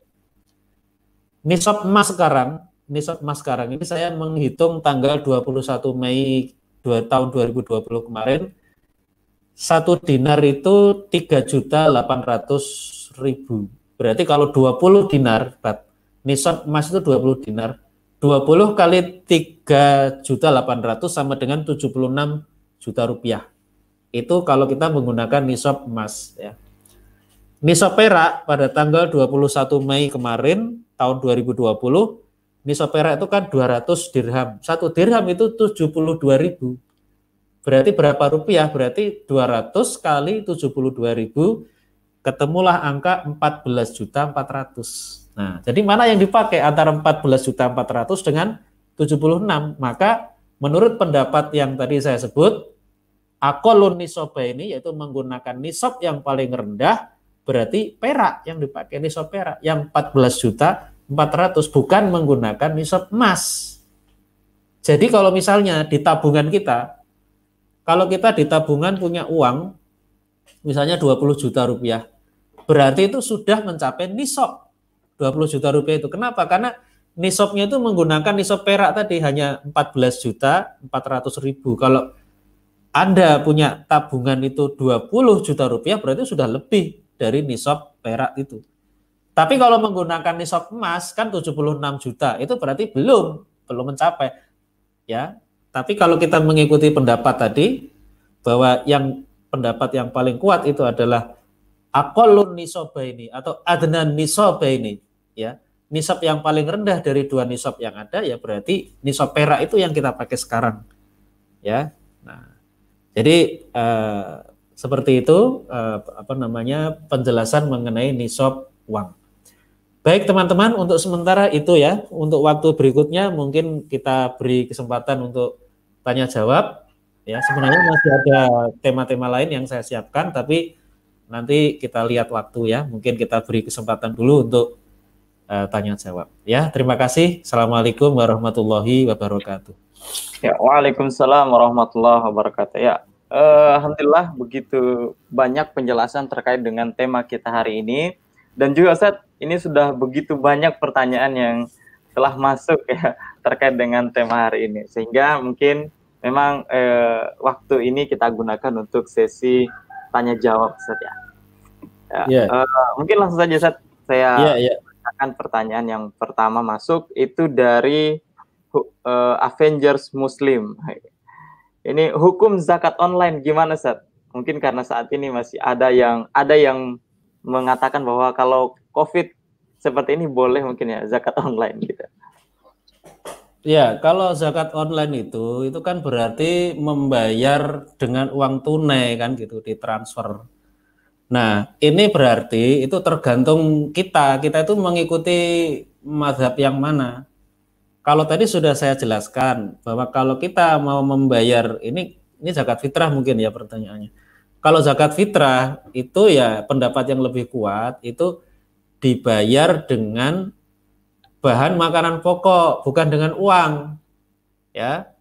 Nisab emas sekarang, nisab emas sekarang ini saya menghitung tanggal 21 Mei 2, tahun 2020 kemarin satu dinar itu 3 juta 800 ribu. Berarti kalau 20 dinar, nisab emas itu 20 dinar, 20 kali 3 juta 800 sama dengan 76 juta rupiah. Itu kalau kita menggunakan nisab emas ya. Nisab perak pada tanggal 21 Mei kemarin tahun 2020 nisab perak itu kan 200 dirham. Satu dirham itu 72 ribu. Berarti berapa rupiah? Berarti 200 kali 72 ribu ketemulah angka 14 juta 400. Nah, jadi mana yang dipakai antara 14 juta 400 dengan 76? Maka menurut pendapat yang tadi saya sebut, akolun nisoba ini yaitu menggunakan nisob yang paling rendah berarti perak yang dipakai nisob perak yang 14 juta 400 bukan menggunakan nisob emas. Jadi kalau misalnya di tabungan kita, kalau kita di tabungan punya uang misalnya 20 juta rupiah, berarti itu sudah mencapai nisob 20 juta rupiah itu. Kenapa? Karena nisabnya itu menggunakan nisab perak tadi hanya 14 juta 400 ribu. Kalau Anda punya tabungan itu 20 juta rupiah berarti sudah lebih dari nisab perak itu. Tapi kalau menggunakan nisab emas kan 76 juta, itu berarti belum belum mencapai. Ya. Tapi kalau kita mengikuti pendapat tadi bahwa yang pendapat yang paling kuat itu adalah akolun nisobaini atau adnan nisobaini ya. Nisab yang paling rendah dari dua nisab yang ada ya berarti nisab perak itu yang kita pakai sekarang ya. Nah jadi eh, seperti itu eh, apa namanya penjelasan mengenai nisab uang. Baik teman-teman untuk sementara itu ya. Untuk waktu berikutnya mungkin kita beri kesempatan untuk tanya jawab ya. Sebenarnya masih ada tema-tema lain yang saya siapkan tapi nanti kita lihat waktu ya mungkin kita beri kesempatan dulu untuk uh, tanya jawab. Ya, terima kasih. Assalamualaikum warahmatullahi wabarakatuh. Ya, waalaikumsalam warahmatullahi wabarakatuh. Ya, uh, alhamdulillah begitu banyak penjelasan terkait dengan tema kita hari ini dan juga saat ini sudah begitu banyak pertanyaan yang telah masuk ya terkait dengan tema hari ini sehingga mungkin memang eh, waktu ini kita gunakan untuk sesi tanya jawab Ustaz ya. ya yeah. uh, mungkin langsung saja Ustaz saya yeah, yeah akan pertanyaan yang pertama masuk itu dari uh, Avengers Muslim. Ini hukum zakat online gimana Sat? Mungkin karena saat ini masih ada yang ada yang mengatakan bahwa kalau COVID seperti ini boleh mungkin ya zakat online gitu. Ya, kalau zakat online itu itu kan berarti membayar dengan uang tunai kan gitu, ditransfer Nah, ini berarti itu tergantung kita. Kita itu mengikuti madhab yang mana. Kalau tadi sudah saya jelaskan bahwa kalau kita mau membayar ini ini zakat fitrah mungkin ya pertanyaannya. Kalau zakat fitrah itu ya pendapat yang lebih kuat itu dibayar dengan bahan makanan pokok bukan dengan uang. Ya.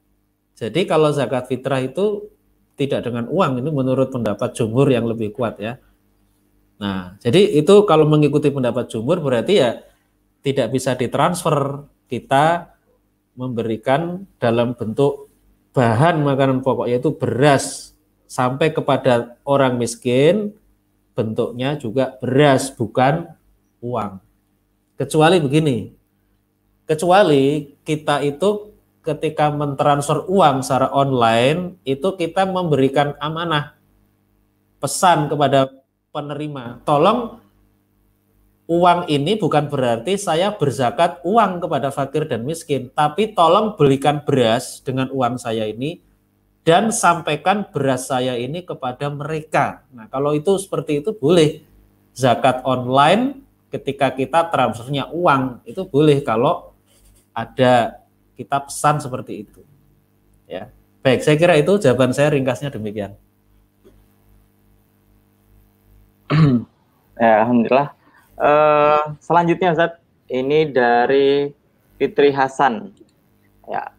Jadi kalau zakat fitrah itu tidak dengan uang ini menurut pendapat jumhur yang lebih kuat ya. Nah, jadi itu kalau mengikuti pendapat jumhur berarti ya tidak bisa ditransfer. Kita memberikan dalam bentuk bahan makanan pokok yaitu beras sampai kepada orang miskin bentuknya juga beras bukan uang. Kecuali begini, kecuali kita itu ketika mentransfer uang secara online itu kita memberikan amanah pesan kepada penerima, tolong uang ini bukan berarti saya berzakat uang kepada fakir dan miskin, tapi tolong belikan beras dengan uang saya ini dan sampaikan beras saya ini kepada mereka. Nah, kalau itu seperti itu boleh. Zakat online ketika kita transfernya uang itu boleh kalau ada kita pesan seperti itu. Ya. Baik, saya kira itu jawaban saya ringkasnya demikian. ya, alhamdulillah. Uh, selanjutnya Ustaz, ini dari Fitri Hasan. Ya,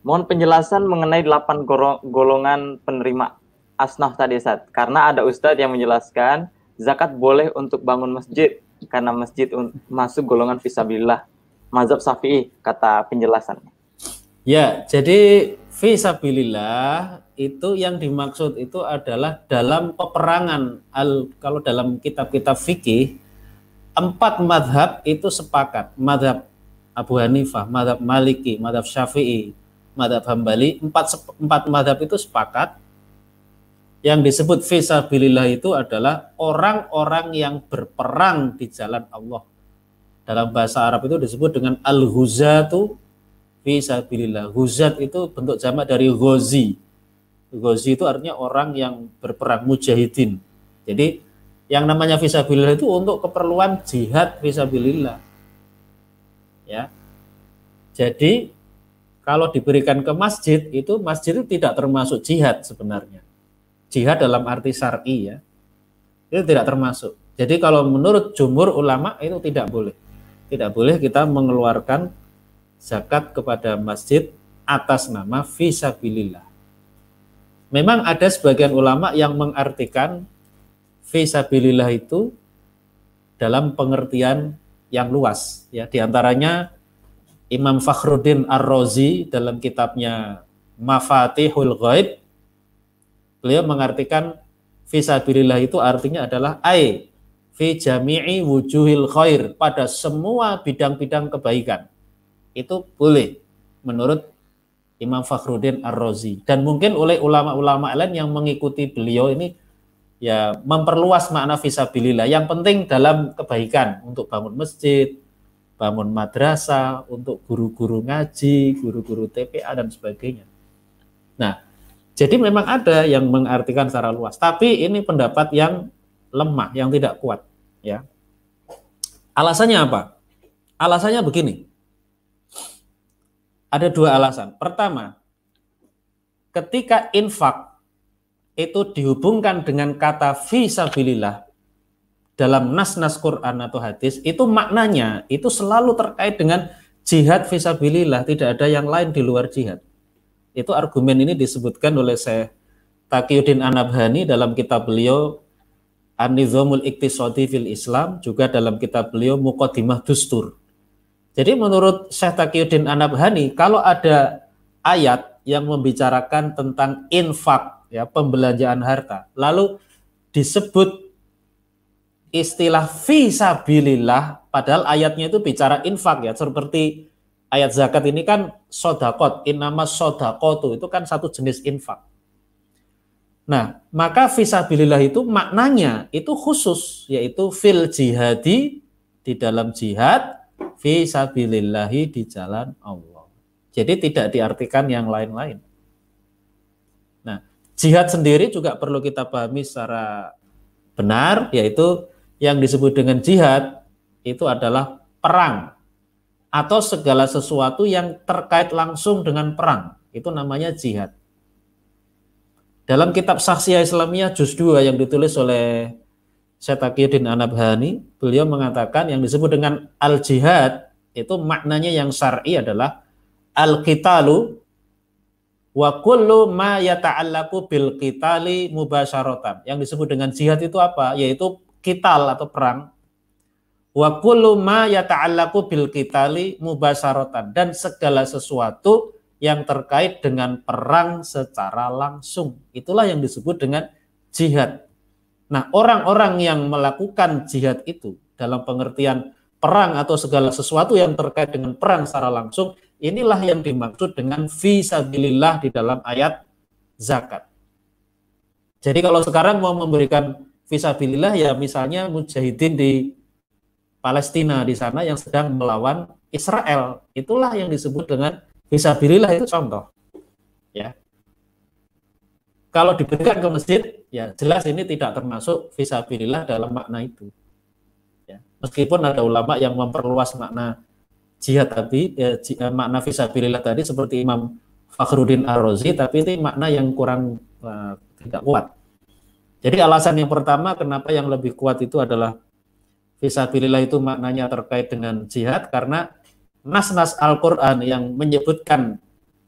Mohon penjelasan mengenai delapan golongan penerima asnaf tadi saat karena ada ustadz yang menjelaskan zakat boleh untuk bangun masjid karena masjid masuk golongan fisabilillah mazhab Syafi'i kata penjelasannya. Ya, jadi fisabilillah itu yang dimaksud itu adalah dalam peperangan al kalau dalam kitab-kitab fikih empat madhab itu sepakat madhab Abu Hanifah, madhab Maliki, madhab Syafi'i, madhab Hambali, empat, empat madhab itu sepakat yang disebut visabilillah itu adalah orang-orang yang berperang di jalan Allah. Dalam bahasa Arab itu disebut dengan al-huzatu visabilillah. Huzat itu bentuk jamak dari ghozi. Ghozi itu artinya orang yang berperang, mujahidin. Jadi yang namanya visabilillah itu untuk keperluan jihad visabilillah. Ya. Jadi kalau diberikan ke masjid itu masjid itu tidak termasuk jihad sebenarnya. Jihad dalam arti syar'i ya. Itu tidak termasuk. Jadi kalau menurut jumhur ulama itu tidak boleh. Tidak boleh kita mengeluarkan zakat kepada masjid atas nama fisabilillah. Memang ada sebagian ulama yang mengartikan fisabilillah itu dalam pengertian yang luas ya di antaranya Imam Fakhruddin Ar-Razi dalam kitabnya Mafatihul Ghaib beliau mengartikan fisabilillah itu artinya adalah ai fi jami'i wujuhil khair pada semua bidang-bidang kebaikan. Itu boleh menurut Imam Fakhruddin Ar-Razi dan mungkin oleh ulama-ulama lain yang mengikuti beliau ini ya memperluas makna fisabilillah. Yang penting dalam kebaikan untuk bangun masjid, bangun madrasah, untuk guru-guru ngaji, guru-guru TPA dan sebagainya. Nah, jadi memang ada yang mengartikan secara luas, tapi ini pendapat yang lemah, yang tidak kuat, ya. Alasannya apa? Alasannya begini. Ada dua alasan. Pertama, ketika infak itu dihubungkan dengan kata visabilillah, dalam nas-nas Quran atau hadis itu maknanya itu selalu terkait dengan jihad visabilillah, tidak ada yang lain di luar jihad. Itu argumen ini disebutkan oleh saya Taqiyuddin Anabhani dalam kitab beliau An-Nizamul fil Islam, juga dalam kitab beliau Muqaddimah Dustur. Jadi menurut Syekh Taqiyuddin Anabhani, kalau ada ayat yang membicarakan tentang infak, ya pembelanjaan harta, lalu disebut istilah visabilillah padahal ayatnya itu bicara infak ya seperti ayat zakat ini kan sodakot inama sodakotu itu kan satu jenis infak nah maka visabilillah itu maknanya itu khusus yaitu fil jihadi di dalam jihad visabilillahi di jalan Allah jadi tidak diartikan yang lain-lain nah jihad sendiri juga perlu kita pahami secara benar yaitu yang disebut dengan jihad itu adalah perang atau segala sesuatu yang terkait langsung dengan perang. Itu namanya jihad. Dalam kitab Saksiyah Islamiyah juz 2 yang ditulis oleh Syekh Anabhani, beliau mengatakan yang disebut dengan al-jihad itu maknanya yang syar'i adalah al-qitalu wa kullu ma yata'allaqu bil qitali mubasyaratan. Yang disebut dengan jihad itu apa? Yaitu kital atau perang wa kullu ma yata'allaqu bil qitali mubasaratan dan segala sesuatu yang terkait dengan perang secara langsung. Itulah yang disebut dengan jihad. Nah, orang-orang yang melakukan jihad itu dalam pengertian perang atau segala sesuatu yang terkait dengan perang secara langsung, inilah yang dimaksud dengan visabilillah di dalam ayat zakat. Jadi kalau sekarang mau memberikan visabilillah ya misalnya mujahidin di Palestina di sana yang sedang melawan Israel. Itulah yang disebut dengan visabilillah itu contoh. Ya. Kalau diberikan ke masjid, ya jelas ini tidak termasuk visabilillah dalam makna itu. Ya. Meskipun ada ulama yang memperluas makna jihad tadi, ya, eh, makna visabilillah tadi seperti Imam Fakhruddin Ar-Razi, tapi ini makna yang kurang uh, tidak kuat. Jadi alasan yang pertama kenapa yang lebih kuat itu adalah visabilillah itu maknanya terkait dengan jihad karena nas-nas Al-Qur'an yang menyebutkan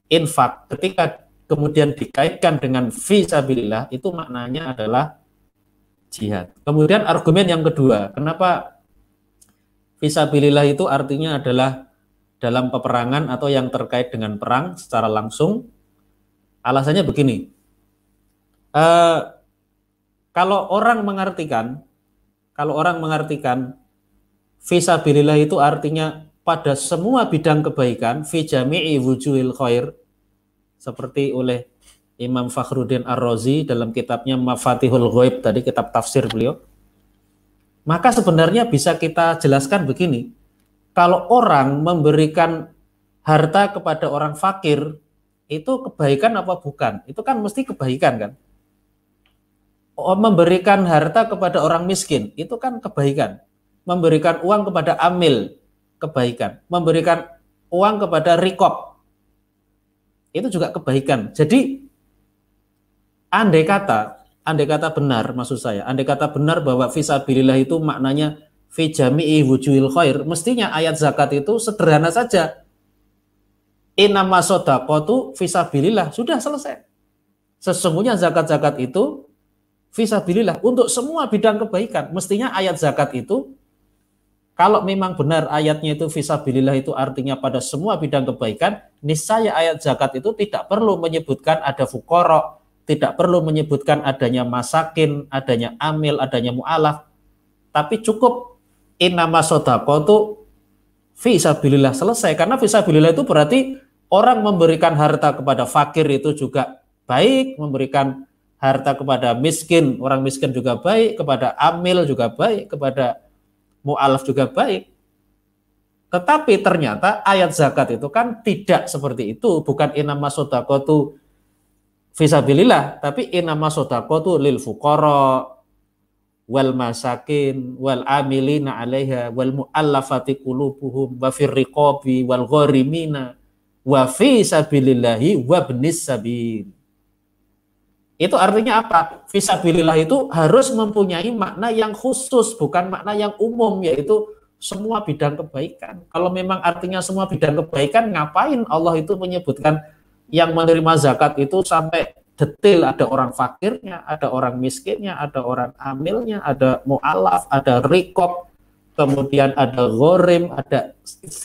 infak ketika kemudian dikaitkan dengan visabilillah itu maknanya adalah jihad. Kemudian argumen yang kedua, kenapa visabilillah itu artinya adalah dalam peperangan atau yang terkait dengan perang secara langsung? Alasannya begini. Uh, kalau orang mengartikan, kalau orang mengartikan visabilillah itu artinya pada semua bidang kebaikan, fi jami'i wujuhil khair, seperti oleh Imam Fakhruddin Ar-Razi dalam kitabnya Mafatihul Ghaib tadi kitab tafsir beliau. Maka sebenarnya bisa kita jelaskan begini. Kalau orang memberikan harta kepada orang fakir, itu kebaikan apa bukan? Itu kan mesti kebaikan kan? Oh, memberikan harta kepada orang miskin itu kan kebaikan. Memberikan uang kepada amil kebaikan. Memberikan uang kepada rikop itu juga kebaikan. Jadi andai kata, andai kata benar maksud saya, andai kata benar bahwa visabilillah itu maknanya fi jami'i wujuhil khair, mestinya ayat zakat itu sederhana saja. Inama sodaqotu visabilillah, sudah selesai. Sesungguhnya zakat-zakat itu visabilillah untuk semua bidang kebaikan. Mestinya ayat zakat itu kalau memang benar ayatnya itu visabilillah itu artinya pada semua bidang kebaikan, niscaya ayat zakat itu tidak perlu menyebutkan ada fukoro, tidak perlu menyebutkan adanya masakin, adanya amil, adanya mu'alaf, tapi cukup inama sodako itu visabilillah selesai. Karena visabilillah itu berarti orang memberikan harta kepada fakir itu juga baik, memberikan harta kepada miskin, orang miskin juga baik, kepada amil juga baik, kepada mu'alaf juga baik. Tetapi ternyata ayat zakat itu kan tidak seperti itu, bukan inama sodakotu visabilillah, tapi inama sodakotu lil fukoro, wal masakin, wal amilina alaiha, wal mu'allafati kulubuhum, wa firriqobi, wal ghorimina, wa fi wa sabil. Itu artinya apa? Visabilillah itu harus mempunyai makna yang khusus, bukan makna yang umum, yaitu semua bidang kebaikan. Kalau memang artinya semua bidang kebaikan, ngapain Allah itu menyebutkan yang menerima zakat itu sampai detail ada orang fakirnya, ada orang miskinnya, ada orang amilnya, ada mu'alaf, ada rikop, kemudian ada gorim, ada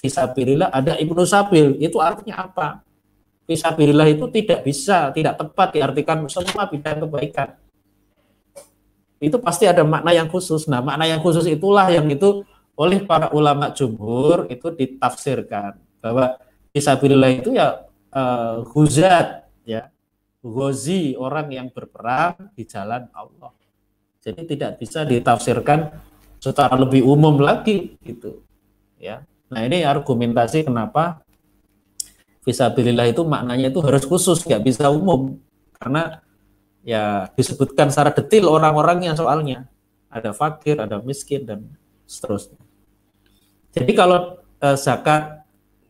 visabilillah, ada ibnu sabil. Itu artinya apa? Fisabilillah itu tidak bisa, tidak tepat diartikan semua bidang kebaikan. Itu pasti ada makna yang khusus. Nah, makna yang khusus itulah yang itu oleh para ulama jumhur itu ditafsirkan bahwa fisabilillah itu ya uh, huzat ya gozi orang yang berperang di jalan Allah. Jadi tidak bisa ditafsirkan secara lebih umum lagi gitu. Ya. Nah, ini argumentasi kenapa Fisabilillah itu maknanya itu harus khusus, nggak bisa umum. Karena ya disebutkan secara detail orang-orang yang soalnya. Ada fakir, ada miskin, dan seterusnya. Jadi kalau eh, zakat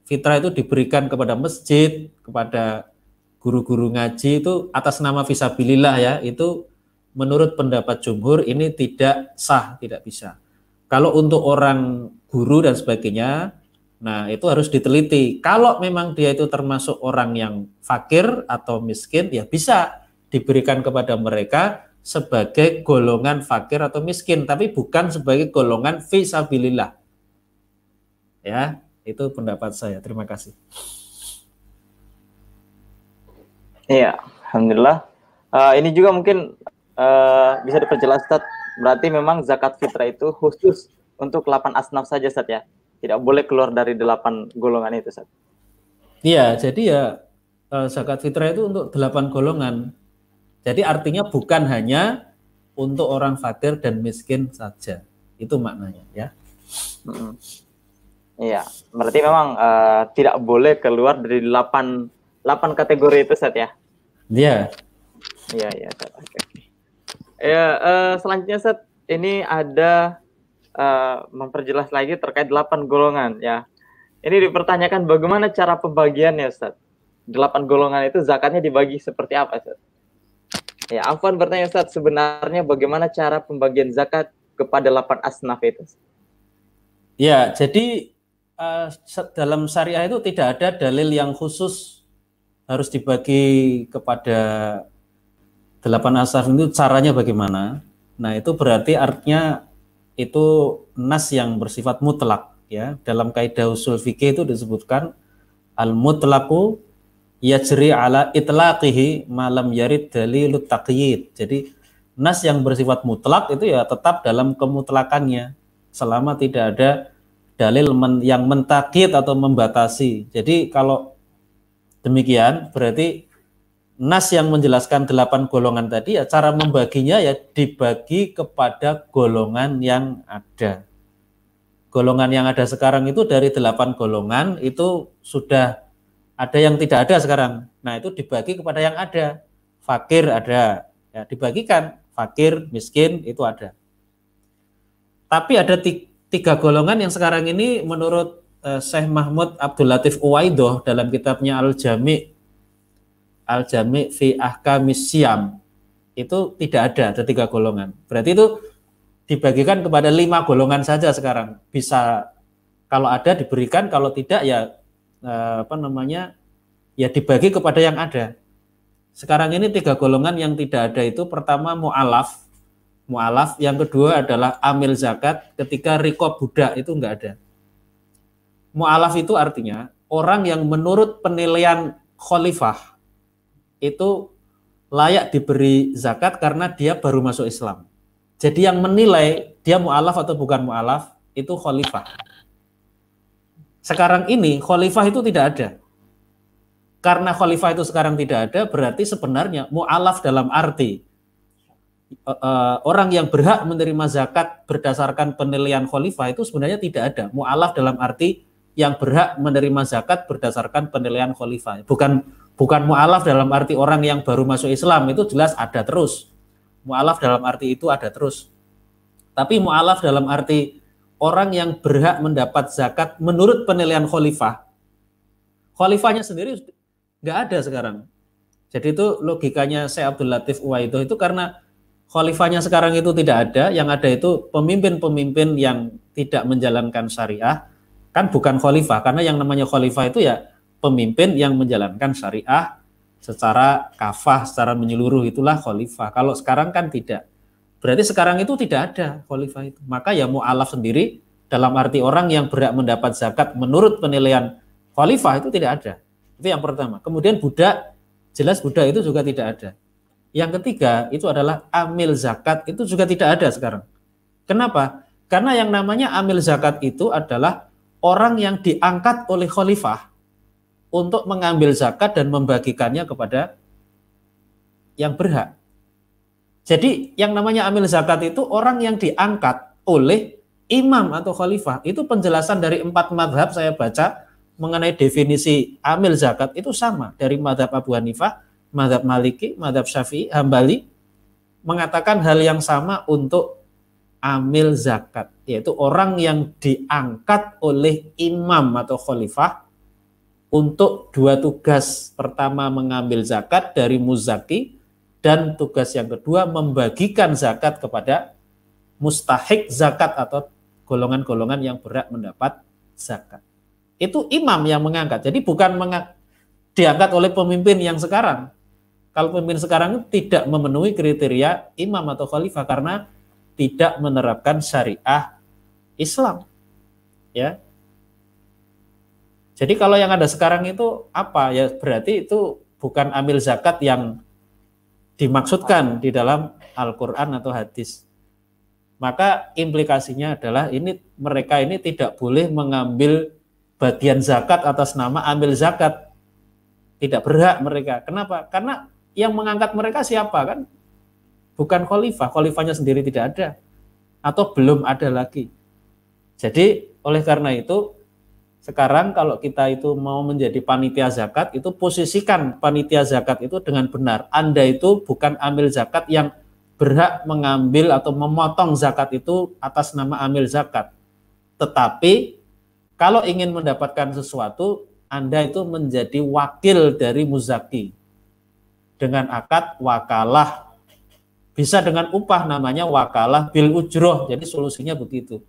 fitrah itu diberikan kepada masjid, kepada guru-guru ngaji itu atas nama visabilillah ya, itu menurut pendapat jumhur ini tidak sah, tidak bisa. Kalau untuk orang guru dan sebagainya, Nah, itu harus diteliti. Kalau memang dia itu termasuk orang yang fakir atau miskin, ya bisa diberikan kepada mereka sebagai golongan fakir atau miskin, tapi bukan sebagai golongan visabilillah. Ya, itu pendapat saya. Terima kasih. Iya, alhamdulillah. Uh, ini juga mungkin uh, bisa diperjelas Ustaz. Berarti memang zakat fitrah itu khusus untuk 8 asnaf saja Ustaz ya. Tidak boleh keluar dari 8 golongan itu Ustaz. Iya, jadi ya uh, zakat fitrah itu untuk 8 golongan. Jadi artinya bukan hanya untuk orang fakir dan miskin saja. Itu maknanya ya. Hmm. Iya, berarti memang uh, tidak boleh keluar dari 8 8 kategori itu Ustaz ya. Iya. Iya, iya, Ustaz. Oke. Ya, uh, selanjutnya Ustaz, ini ada uh, memperjelas lagi terkait 8 golongan ya. Ini dipertanyakan bagaimana cara pembagiannya Ustaz. 8 golongan itu zakatnya dibagi seperti apa Ustaz? Ya, Afwan bertanya Ustaz, sebenarnya bagaimana cara pembagian zakat kepada 8 asnaf itu? Ya, jadi uh, dalam syariah itu tidak ada dalil yang khusus harus dibagi kepada delapan asaf itu caranya bagaimana? Nah itu berarti artinya itu nas yang bersifat mutlak ya dalam kaidah usul fikih itu disebutkan al mutlaku yajri ala itlaqihi malam yarid dalilut taqyid. Jadi nas yang bersifat mutlak itu ya tetap dalam kemutlakannya selama tidak ada dalil men, yang mentakit atau membatasi. Jadi kalau demikian berarti nas yang menjelaskan delapan golongan tadi ya cara membaginya ya dibagi kepada golongan yang ada. Golongan yang ada sekarang itu dari delapan golongan itu sudah ada yang tidak ada sekarang. Nah itu dibagi kepada yang ada. Fakir ada, ya dibagikan. Fakir, miskin itu ada. Tapi ada tiga golongan yang sekarang ini menurut uh, Syekh Mahmud Abdul Latif Uwaidoh dalam kitabnya Al-Jami Al-Jami fi Ahkamis Siam itu tidak ada, ada tiga golongan. Berarti itu dibagikan kepada lima golongan saja sekarang. Bisa kalau ada diberikan, kalau tidak ya eh, apa namanya ya dibagi kepada yang ada. Sekarang ini tiga golongan yang tidak ada itu pertama mu'alaf, mu'alaf. Yang kedua adalah amil zakat ketika rikob budak itu enggak ada. Mu'alaf itu artinya orang yang menurut penilaian khalifah itu layak diberi zakat karena dia baru masuk Islam. Jadi yang menilai dia mu'alaf atau bukan mu'alaf itu khalifah. Sekarang ini khalifah itu tidak ada. Karena khalifah itu sekarang tidak ada berarti sebenarnya mu'alaf dalam arti uh, orang yang berhak menerima zakat berdasarkan penilaian khalifah itu sebenarnya tidak ada. Mu'alaf dalam arti yang berhak menerima zakat berdasarkan penilaian khalifah. Bukan bukan mu'alaf dalam arti orang yang baru masuk Islam itu jelas ada terus. Mu'alaf dalam arti itu ada terus. Tapi mu'alaf dalam arti orang yang berhak mendapat zakat menurut penilaian khalifah. Khalifahnya sendiri nggak ada sekarang. Jadi itu logikanya saya Abdul Latif Uwaido itu karena khalifahnya sekarang itu tidak ada, yang ada itu pemimpin-pemimpin yang tidak menjalankan syariah, kan bukan khalifah, karena yang namanya khalifah itu ya pemimpin yang menjalankan syariah secara kafah, secara menyeluruh itulah khalifah. Kalau sekarang kan tidak. Berarti sekarang itu tidak ada khalifah itu. Maka ya mu'alaf sendiri dalam arti orang yang berhak mendapat zakat menurut penilaian khalifah itu tidak ada. Itu yang pertama. Kemudian budak, jelas budak itu juga tidak ada. Yang ketiga itu adalah amil zakat itu juga tidak ada sekarang. Kenapa? Karena yang namanya amil zakat itu adalah orang yang diangkat oleh khalifah untuk mengambil zakat dan membagikannya kepada yang berhak. Jadi yang namanya amil zakat itu orang yang diangkat oleh imam atau khalifah. Itu penjelasan dari empat madhab saya baca mengenai definisi amil zakat itu sama dari madhab Abu Hanifah, madhab Maliki, madhab Syafi'i, Hambali mengatakan hal yang sama untuk amil zakat, yaitu orang yang diangkat oleh imam atau khalifah untuk dua tugas. Pertama mengambil zakat dari muzaki dan tugas yang kedua membagikan zakat kepada mustahik zakat atau golongan-golongan yang berhak mendapat zakat. Itu imam yang mengangkat. Jadi bukan mengangkat, diangkat oleh pemimpin yang sekarang, kalau pemimpin sekarang tidak memenuhi kriteria imam atau khalifah karena tidak menerapkan syariah Islam. Ya. Jadi kalau yang ada sekarang itu apa? Ya berarti itu bukan amil zakat yang dimaksudkan di dalam Al-Qur'an atau hadis. Maka implikasinya adalah ini mereka ini tidak boleh mengambil bagian zakat atas nama ambil zakat. Tidak berhak mereka. Kenapa? Karena yang mengangkat mereka siapa kan? Bukan khalifah, khalifahnya sendiri tidak ada atau belum ada lagi. Jadi oleh karena itu sekarang kalau kita itu mau menjadi panitia zakat, itu posisikan panitia zakat itu dengan benar. Anda itu bukan ambil zakat yang berhak mengambil atau memotong zakat itu atas nama ambil zakat. Tetapi kalau ingin mendapatkan sesuatu, Anda itu menjadi wakil dari muzaki. Dengan akad wakalah. Bisa dengan upah namanya wakalah bil ujroh. Jadi solusinya begitu.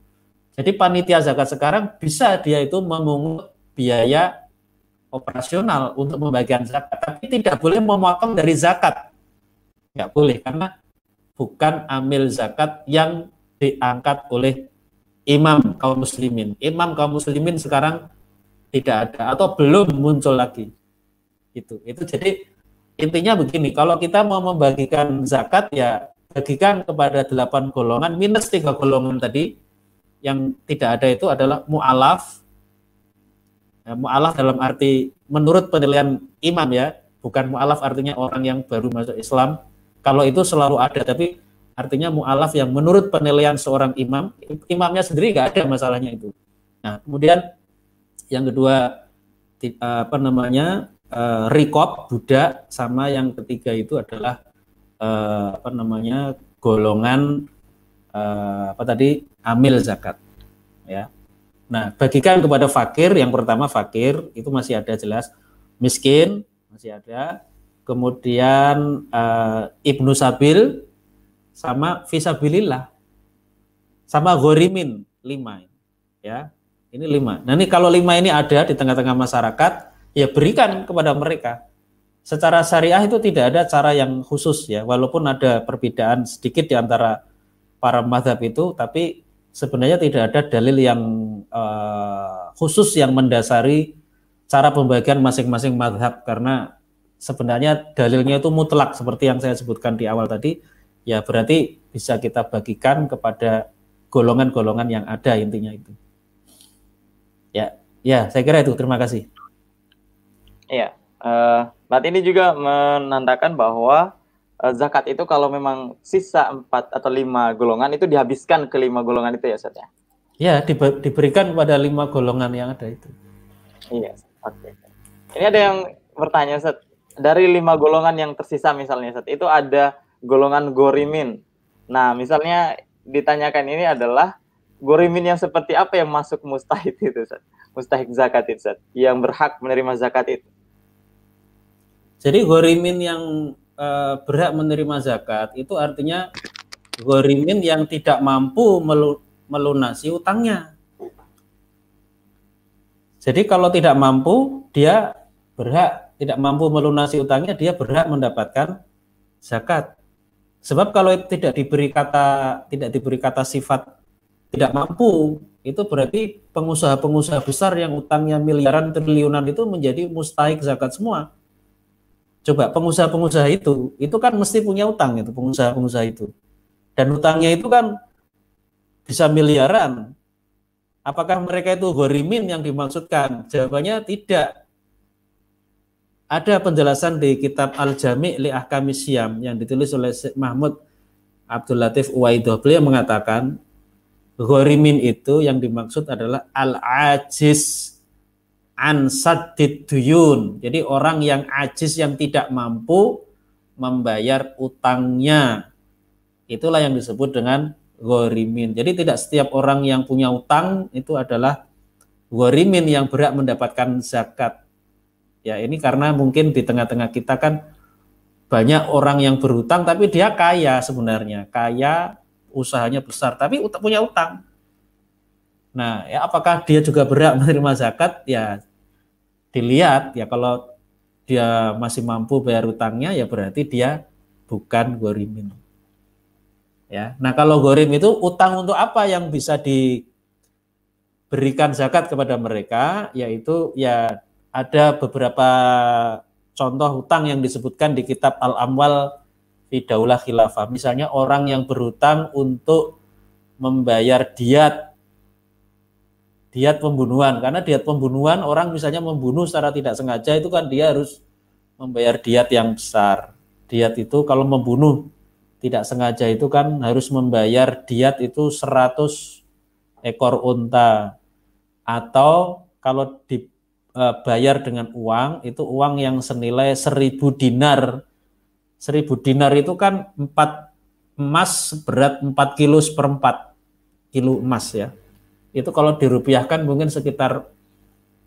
Jadi panitia zakat sekarang bisa dia itu memungut biaya operasional untuk pembagian zakat, tapi tidak boleh memotong dari zakat. Tidak boleh karena bukan amil zakat yang diangkat oleh imam kaum muslimin. Imam kaum muslimin sekarang tidak ada atau belum muncul lagi. Itu. Itu jadi intinya begini, kalau kita mau membagikan zakat ya bagikan kepada delapan golongan minus tiga golongan tadi yang tidak ada itu adalah mu'alaf. Ya, mu'alaf dalam arti menurut penilaian imam ya, bukan mu'alaf artinya orang yang baru masuk Islam. Kalau itu selalu ada, tapi artinya mu'alaf yang menurut penilaian seorang imam, imamnya sendiri nggak ada masalahnya itu. Nah, kemudian yang kedua apa namanya uh, rikop budak sama yang ketiga itu adalah uh, apa namanya golongan uh, apa tadi amil zakat ya. Nah, bagikan kepada fakir yang pertama fakir itu masih ada jelas, miskin masih ada, kemudian uh, ibnu sabil sama visabilillah sama gorimin lima ya ini lima. Nah ini kalau lima ini ada di tengah-tengah masyarakat ya berikan kepada mereka. Secara syariah itu tidak ada cara yang khusus ya, walaupun ada perbedaan sedikit di antara para madhab itu, tapi sebenarnya tidak ada dalil yang uh, khusus yang mendasari cara pembagian masing-masing madhab karena sebenarnya dalilnya itu mutlak seperti yang saya sebutkan di awal tadi. Ya berarti bisa kita bagikan kepada golongan-golongan yang ada intinya itu. Ya ya saya kira itu. Terima kasih. Iya uh, Mbak ini juga menandakan bahwa uh, zakat itu kalau memang sisa empat atau lima golongan itu dihabiskan ke lima golongan itu ya Ustaz ya? Ya, di, diberikan pada lima golongan yang ada itu. Iya, oke. Okay. Ini ada yang bertanya Ustaz, dari lima golongan yang tersisa misalnya Ustaz, itu ada golongan gorimin. Nah, misalnya ditanyakan ini adalah gorimin yang seperti apa yang masuk mustahid itu Ustaz? Mustahik zakat itu Ustaz, yang berhak menerima zakat itu. Jadi gorimin yang uh, berhak menerima zakat itu artinya gorimin yang tidak mampu melunasi utangnya. Jadi kalau tidak mampu, dia berhak tidak mampu melunasi utangnya, dia berhak mendapatkan zakat. Sebab kalau tidak diberi kata tidak diberi kata sifat tidak mampu, itu berarti pengusaha-pengusaha besar yang utangnya miliaran triliunan itu menjadi mustahik zakat semua. Coba pengusaha-pengusaha itu, itu kan mesti punya utang itu pengusaha-pengusaha itu. Dan utangnya itu kan bisa miliaran. Apakah mereka itu gorimin yang dimaksudkan? Jawabannya tidak. Ada penjelasan di kitab Al-Jami' li Ahkami Syam yang ditulis oleh Syekh Mahmud Abdul Latif Uwaidoh. Beliau mengatakan gorimin itu yang dimaksud adalah al-ajiz ansadid duyun. Jadi orang yang ajis yang tidak mampu membayar utangnya. Itulah yang disebut dengan gorimin. Jadi tidak setiap orang yang punya utang itu adalah gorimin yang berhak mendapatkan zakat. Ya ini karena mungkin di tengah-tengah kita kan banyak orang yang berutang tapi dia kaya sebenarnya. Kaya, usahanya besar tapi punya utang. Nah, ya apakah dia juga berhak menerima zakat? Ya dilihat ya kalau dia masih mampu bayar utangnya ya berarti dia bukan gorimin. Ya. Nah, kalau gorim itu utang untuk apa yang bisa diberikan zakat kepada mereka yaitu ya ada beberapa contoh hutang yang disebutkan di kitab Al-Amwal Fidaulah Khilafah. Misalnya orang yang berhutang untuk membayar diat diat pembunuhan karena diat pembunuhan orang misalnya membunuh secara tidak sengaja itu kan dia harus membayar diat yang besar. Diat itu kalau membunuh tidak sengaja itu kan harus membayar diat itu 100 ekor unta atau kalau dibayar dengan uang itu uang yang senilai 1000 dinar. 1000 dinar itu kan 4 emas berat 4 kilo seperempat kilo emas ya. Itu kalau dirupiahkan mungkin sekitar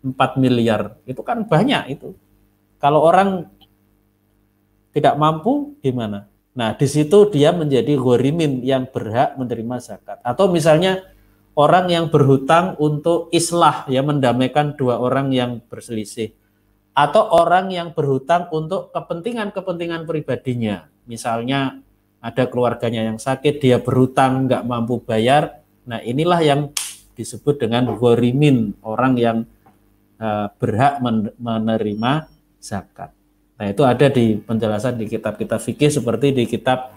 4 miliar. Itu kan banyak itu. Kalau orang tidak mampu gimana? Nah, di situ dia menjadi gorimin yang berhak menerima zakat. Atau misalnya orang yang berhutang untuk islah, ya mendamaikan dua orang yang berselisih. Atau orang yang berhutang untuk kepentingan-kepentingan pribadinya. Misalnya ada keluarganya yang sakit, dia berhutang, nggak mampu bayar. Nah, inilah yang disebut dengan gorimin, orang yang uh, berhak menerima zakat. Nah, itu ada di penjelasan di kitab-kitab fikih seperti di kitab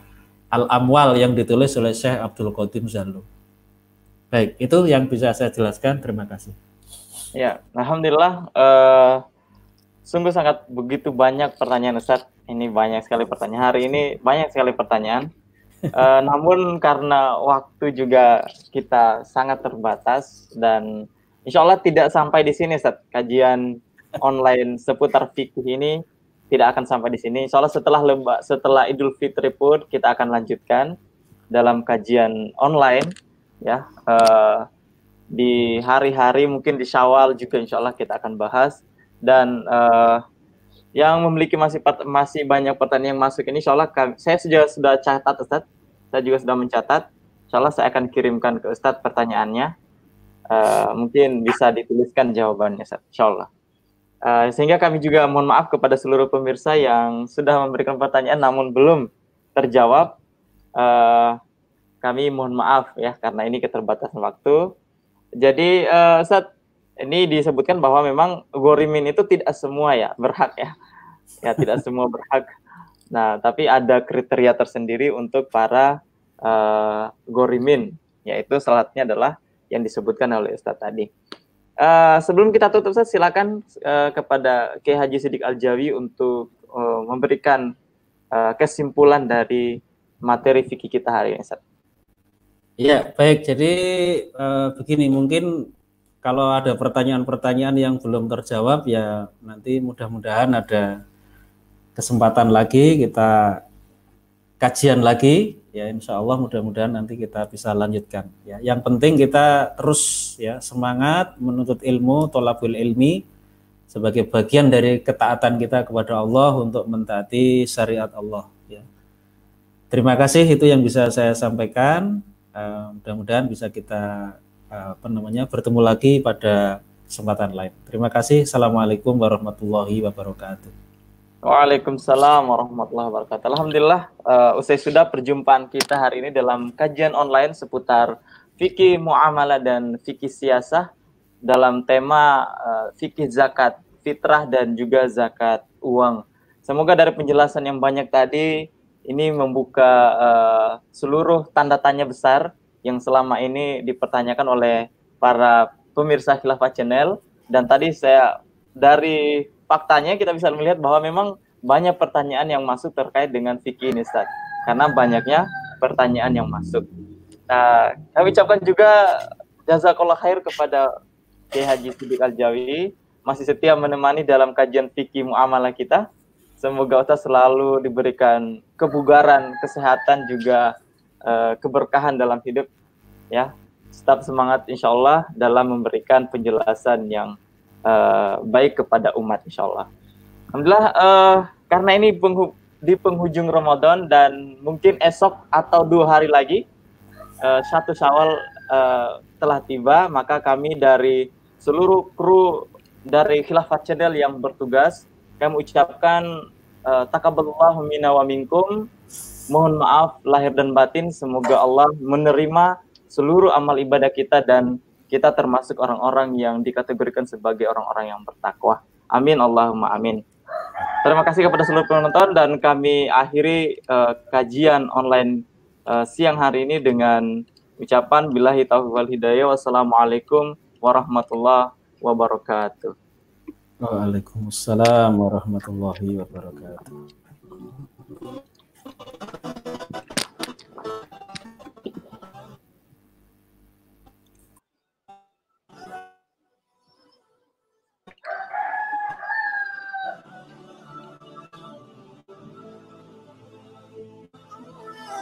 Al-Amwal yang ditulis oleh Syekh Abdul Qadim Zalu. Baik, itu yang bisa saya jelaskan. Terima kasih. Ya, alhamdulillah uh, sungguh sangat begitu banyak pertanyaan Ustaz. Ini banyak sekali pertanyaan. Hari ini banyak sekali pertanyaan. Uh, namun karena waktu juga kita sangat terbatas dan insya Allah tidak sampai di sini Ustaz. Kajian online seputar fikih ini tidak akan sampai di sini. Insya Allah setelah lembak setelah Idul Fitri pun kita akan lanjutkan dalam kajian online ya uh, di hari-hari mungkin di Syawal juga Insya Allah kita akan bahas dan uh, yang memiliki masih masih banyak pertanyaan yang masuk ini Insya Allah kami, saya sudah sudah catat Ustaz, saya juga sudah mencatat. Insya Allah saya akan kirimkan ke Ustadz pertanyaannya. Uh, mungkin bisa dituliskan jawabannya Ustaz. Insya Allah. Uh, sehingga kami juga mohon maaf kepada seluruh pemirsa yang sudah memberikan pertanyaan namun belum terjawab. Uh, kami mohon maaf ya karena ini keterbatasan waktu. Jadi uh, saat ini disebutkan bahwa memang gorimin itu tidak semua ya berhak ya. Ya tidak semua berhak. Nah, tapi ada kriteria tersendiri untuk para uh, gorimin yaitu salatnya adalah yang disebutkan oleh Ustadz tadi. Uh, sebelum kita tutup, saya silakan uh, kepada Kiai Haji Sidik Aljawi untuk uh, memberikan uh, kesimpulan dari materi fikih kita hari ini. Ustaz. Ya, baik. Jadi uh, begini, mungkin kalau ada pertanyaan-pertanyaan yang belum terjawab, ya nanti mudah-mudahan ada kesempatan lagi kita kajian lagi ya insya Allah mudah-mudahan nanti kita bisa lanjutkan. Ya yang penting kita terus ya semangat menuntut ilmu tolabul ilmi sebagai bagian dari ketaatan kita kepada Allah untuk mentaati syariat Allah ya. Terima kasih itu yang bisa saya sampaikan. Uh, mudah-mudahan bisa kita uh, apa namanya bertemu lagi pada kesempatan lain. Terima kasih. Assalamualaikum warahmatullahi wabarakatuh Waalaikumsalam warahmatullahi wabarakatuh. Alhamdulillah, uh, usai sudah perjumpaan kita hari ini dalam kajian online seputar fikih muamalah dan fikih siasah dalam tema uh, fikih zakat fitrah dan juga zakat uang. Semoga dari penjelasan yang banyak tadi ini membuka uh, seluruh tanda tanya besar yang selama ini dipertanyakan oleh para pemirsa Khilafah Channel dan tadi saya dari faktanya kita bisa melihat bahwa memang banyak pertanyaan yang masuk terkait dengan fikih ini Ustaz. Karena banyaknya pertanyaan yang masuk. Nah, kami ucapkan juga jazakallah khair kepada Kiai Haji Sidik Al-Jawi masih setia menemani dalam kajian fikih muamalah kita. Semoga Ustaz selalu diberikan kebugaran, kesehatan juga uh, keberkahan dalam hidup ya. Tetap semangat insya Allah dalam memberikan penjelasan yang uh, baik kepada umat insya Allah. Alhamdulillah uh, karena ini penghu di penghujung Ramadan dan mungkin esok atau dua hari lagi uh, satu Syawal uh, telah tiba, maka kami dari seluruh kru dari Khilafat Channel yang bertugas kami ucapkan uh, takabbalallahu minna wa minkum. Mohon maaf lahir dan batin, semoga Allah menerima seluruh amal ibadah kita dan kita termasuk orang-orang yang dikategorikan sebagai orang-orang yang bertakwa. Amin Allahumma amin. Terima kasih kepada seluruh penonton dan kami akhiri uh, kajian online uh, siang hari ini dengan ucapan billahi taufiq wal hidayah. Wassalamualaikum warahmatullahi wabarakatuh. Waalaikumsalam warahmatullahi wabarakatuh.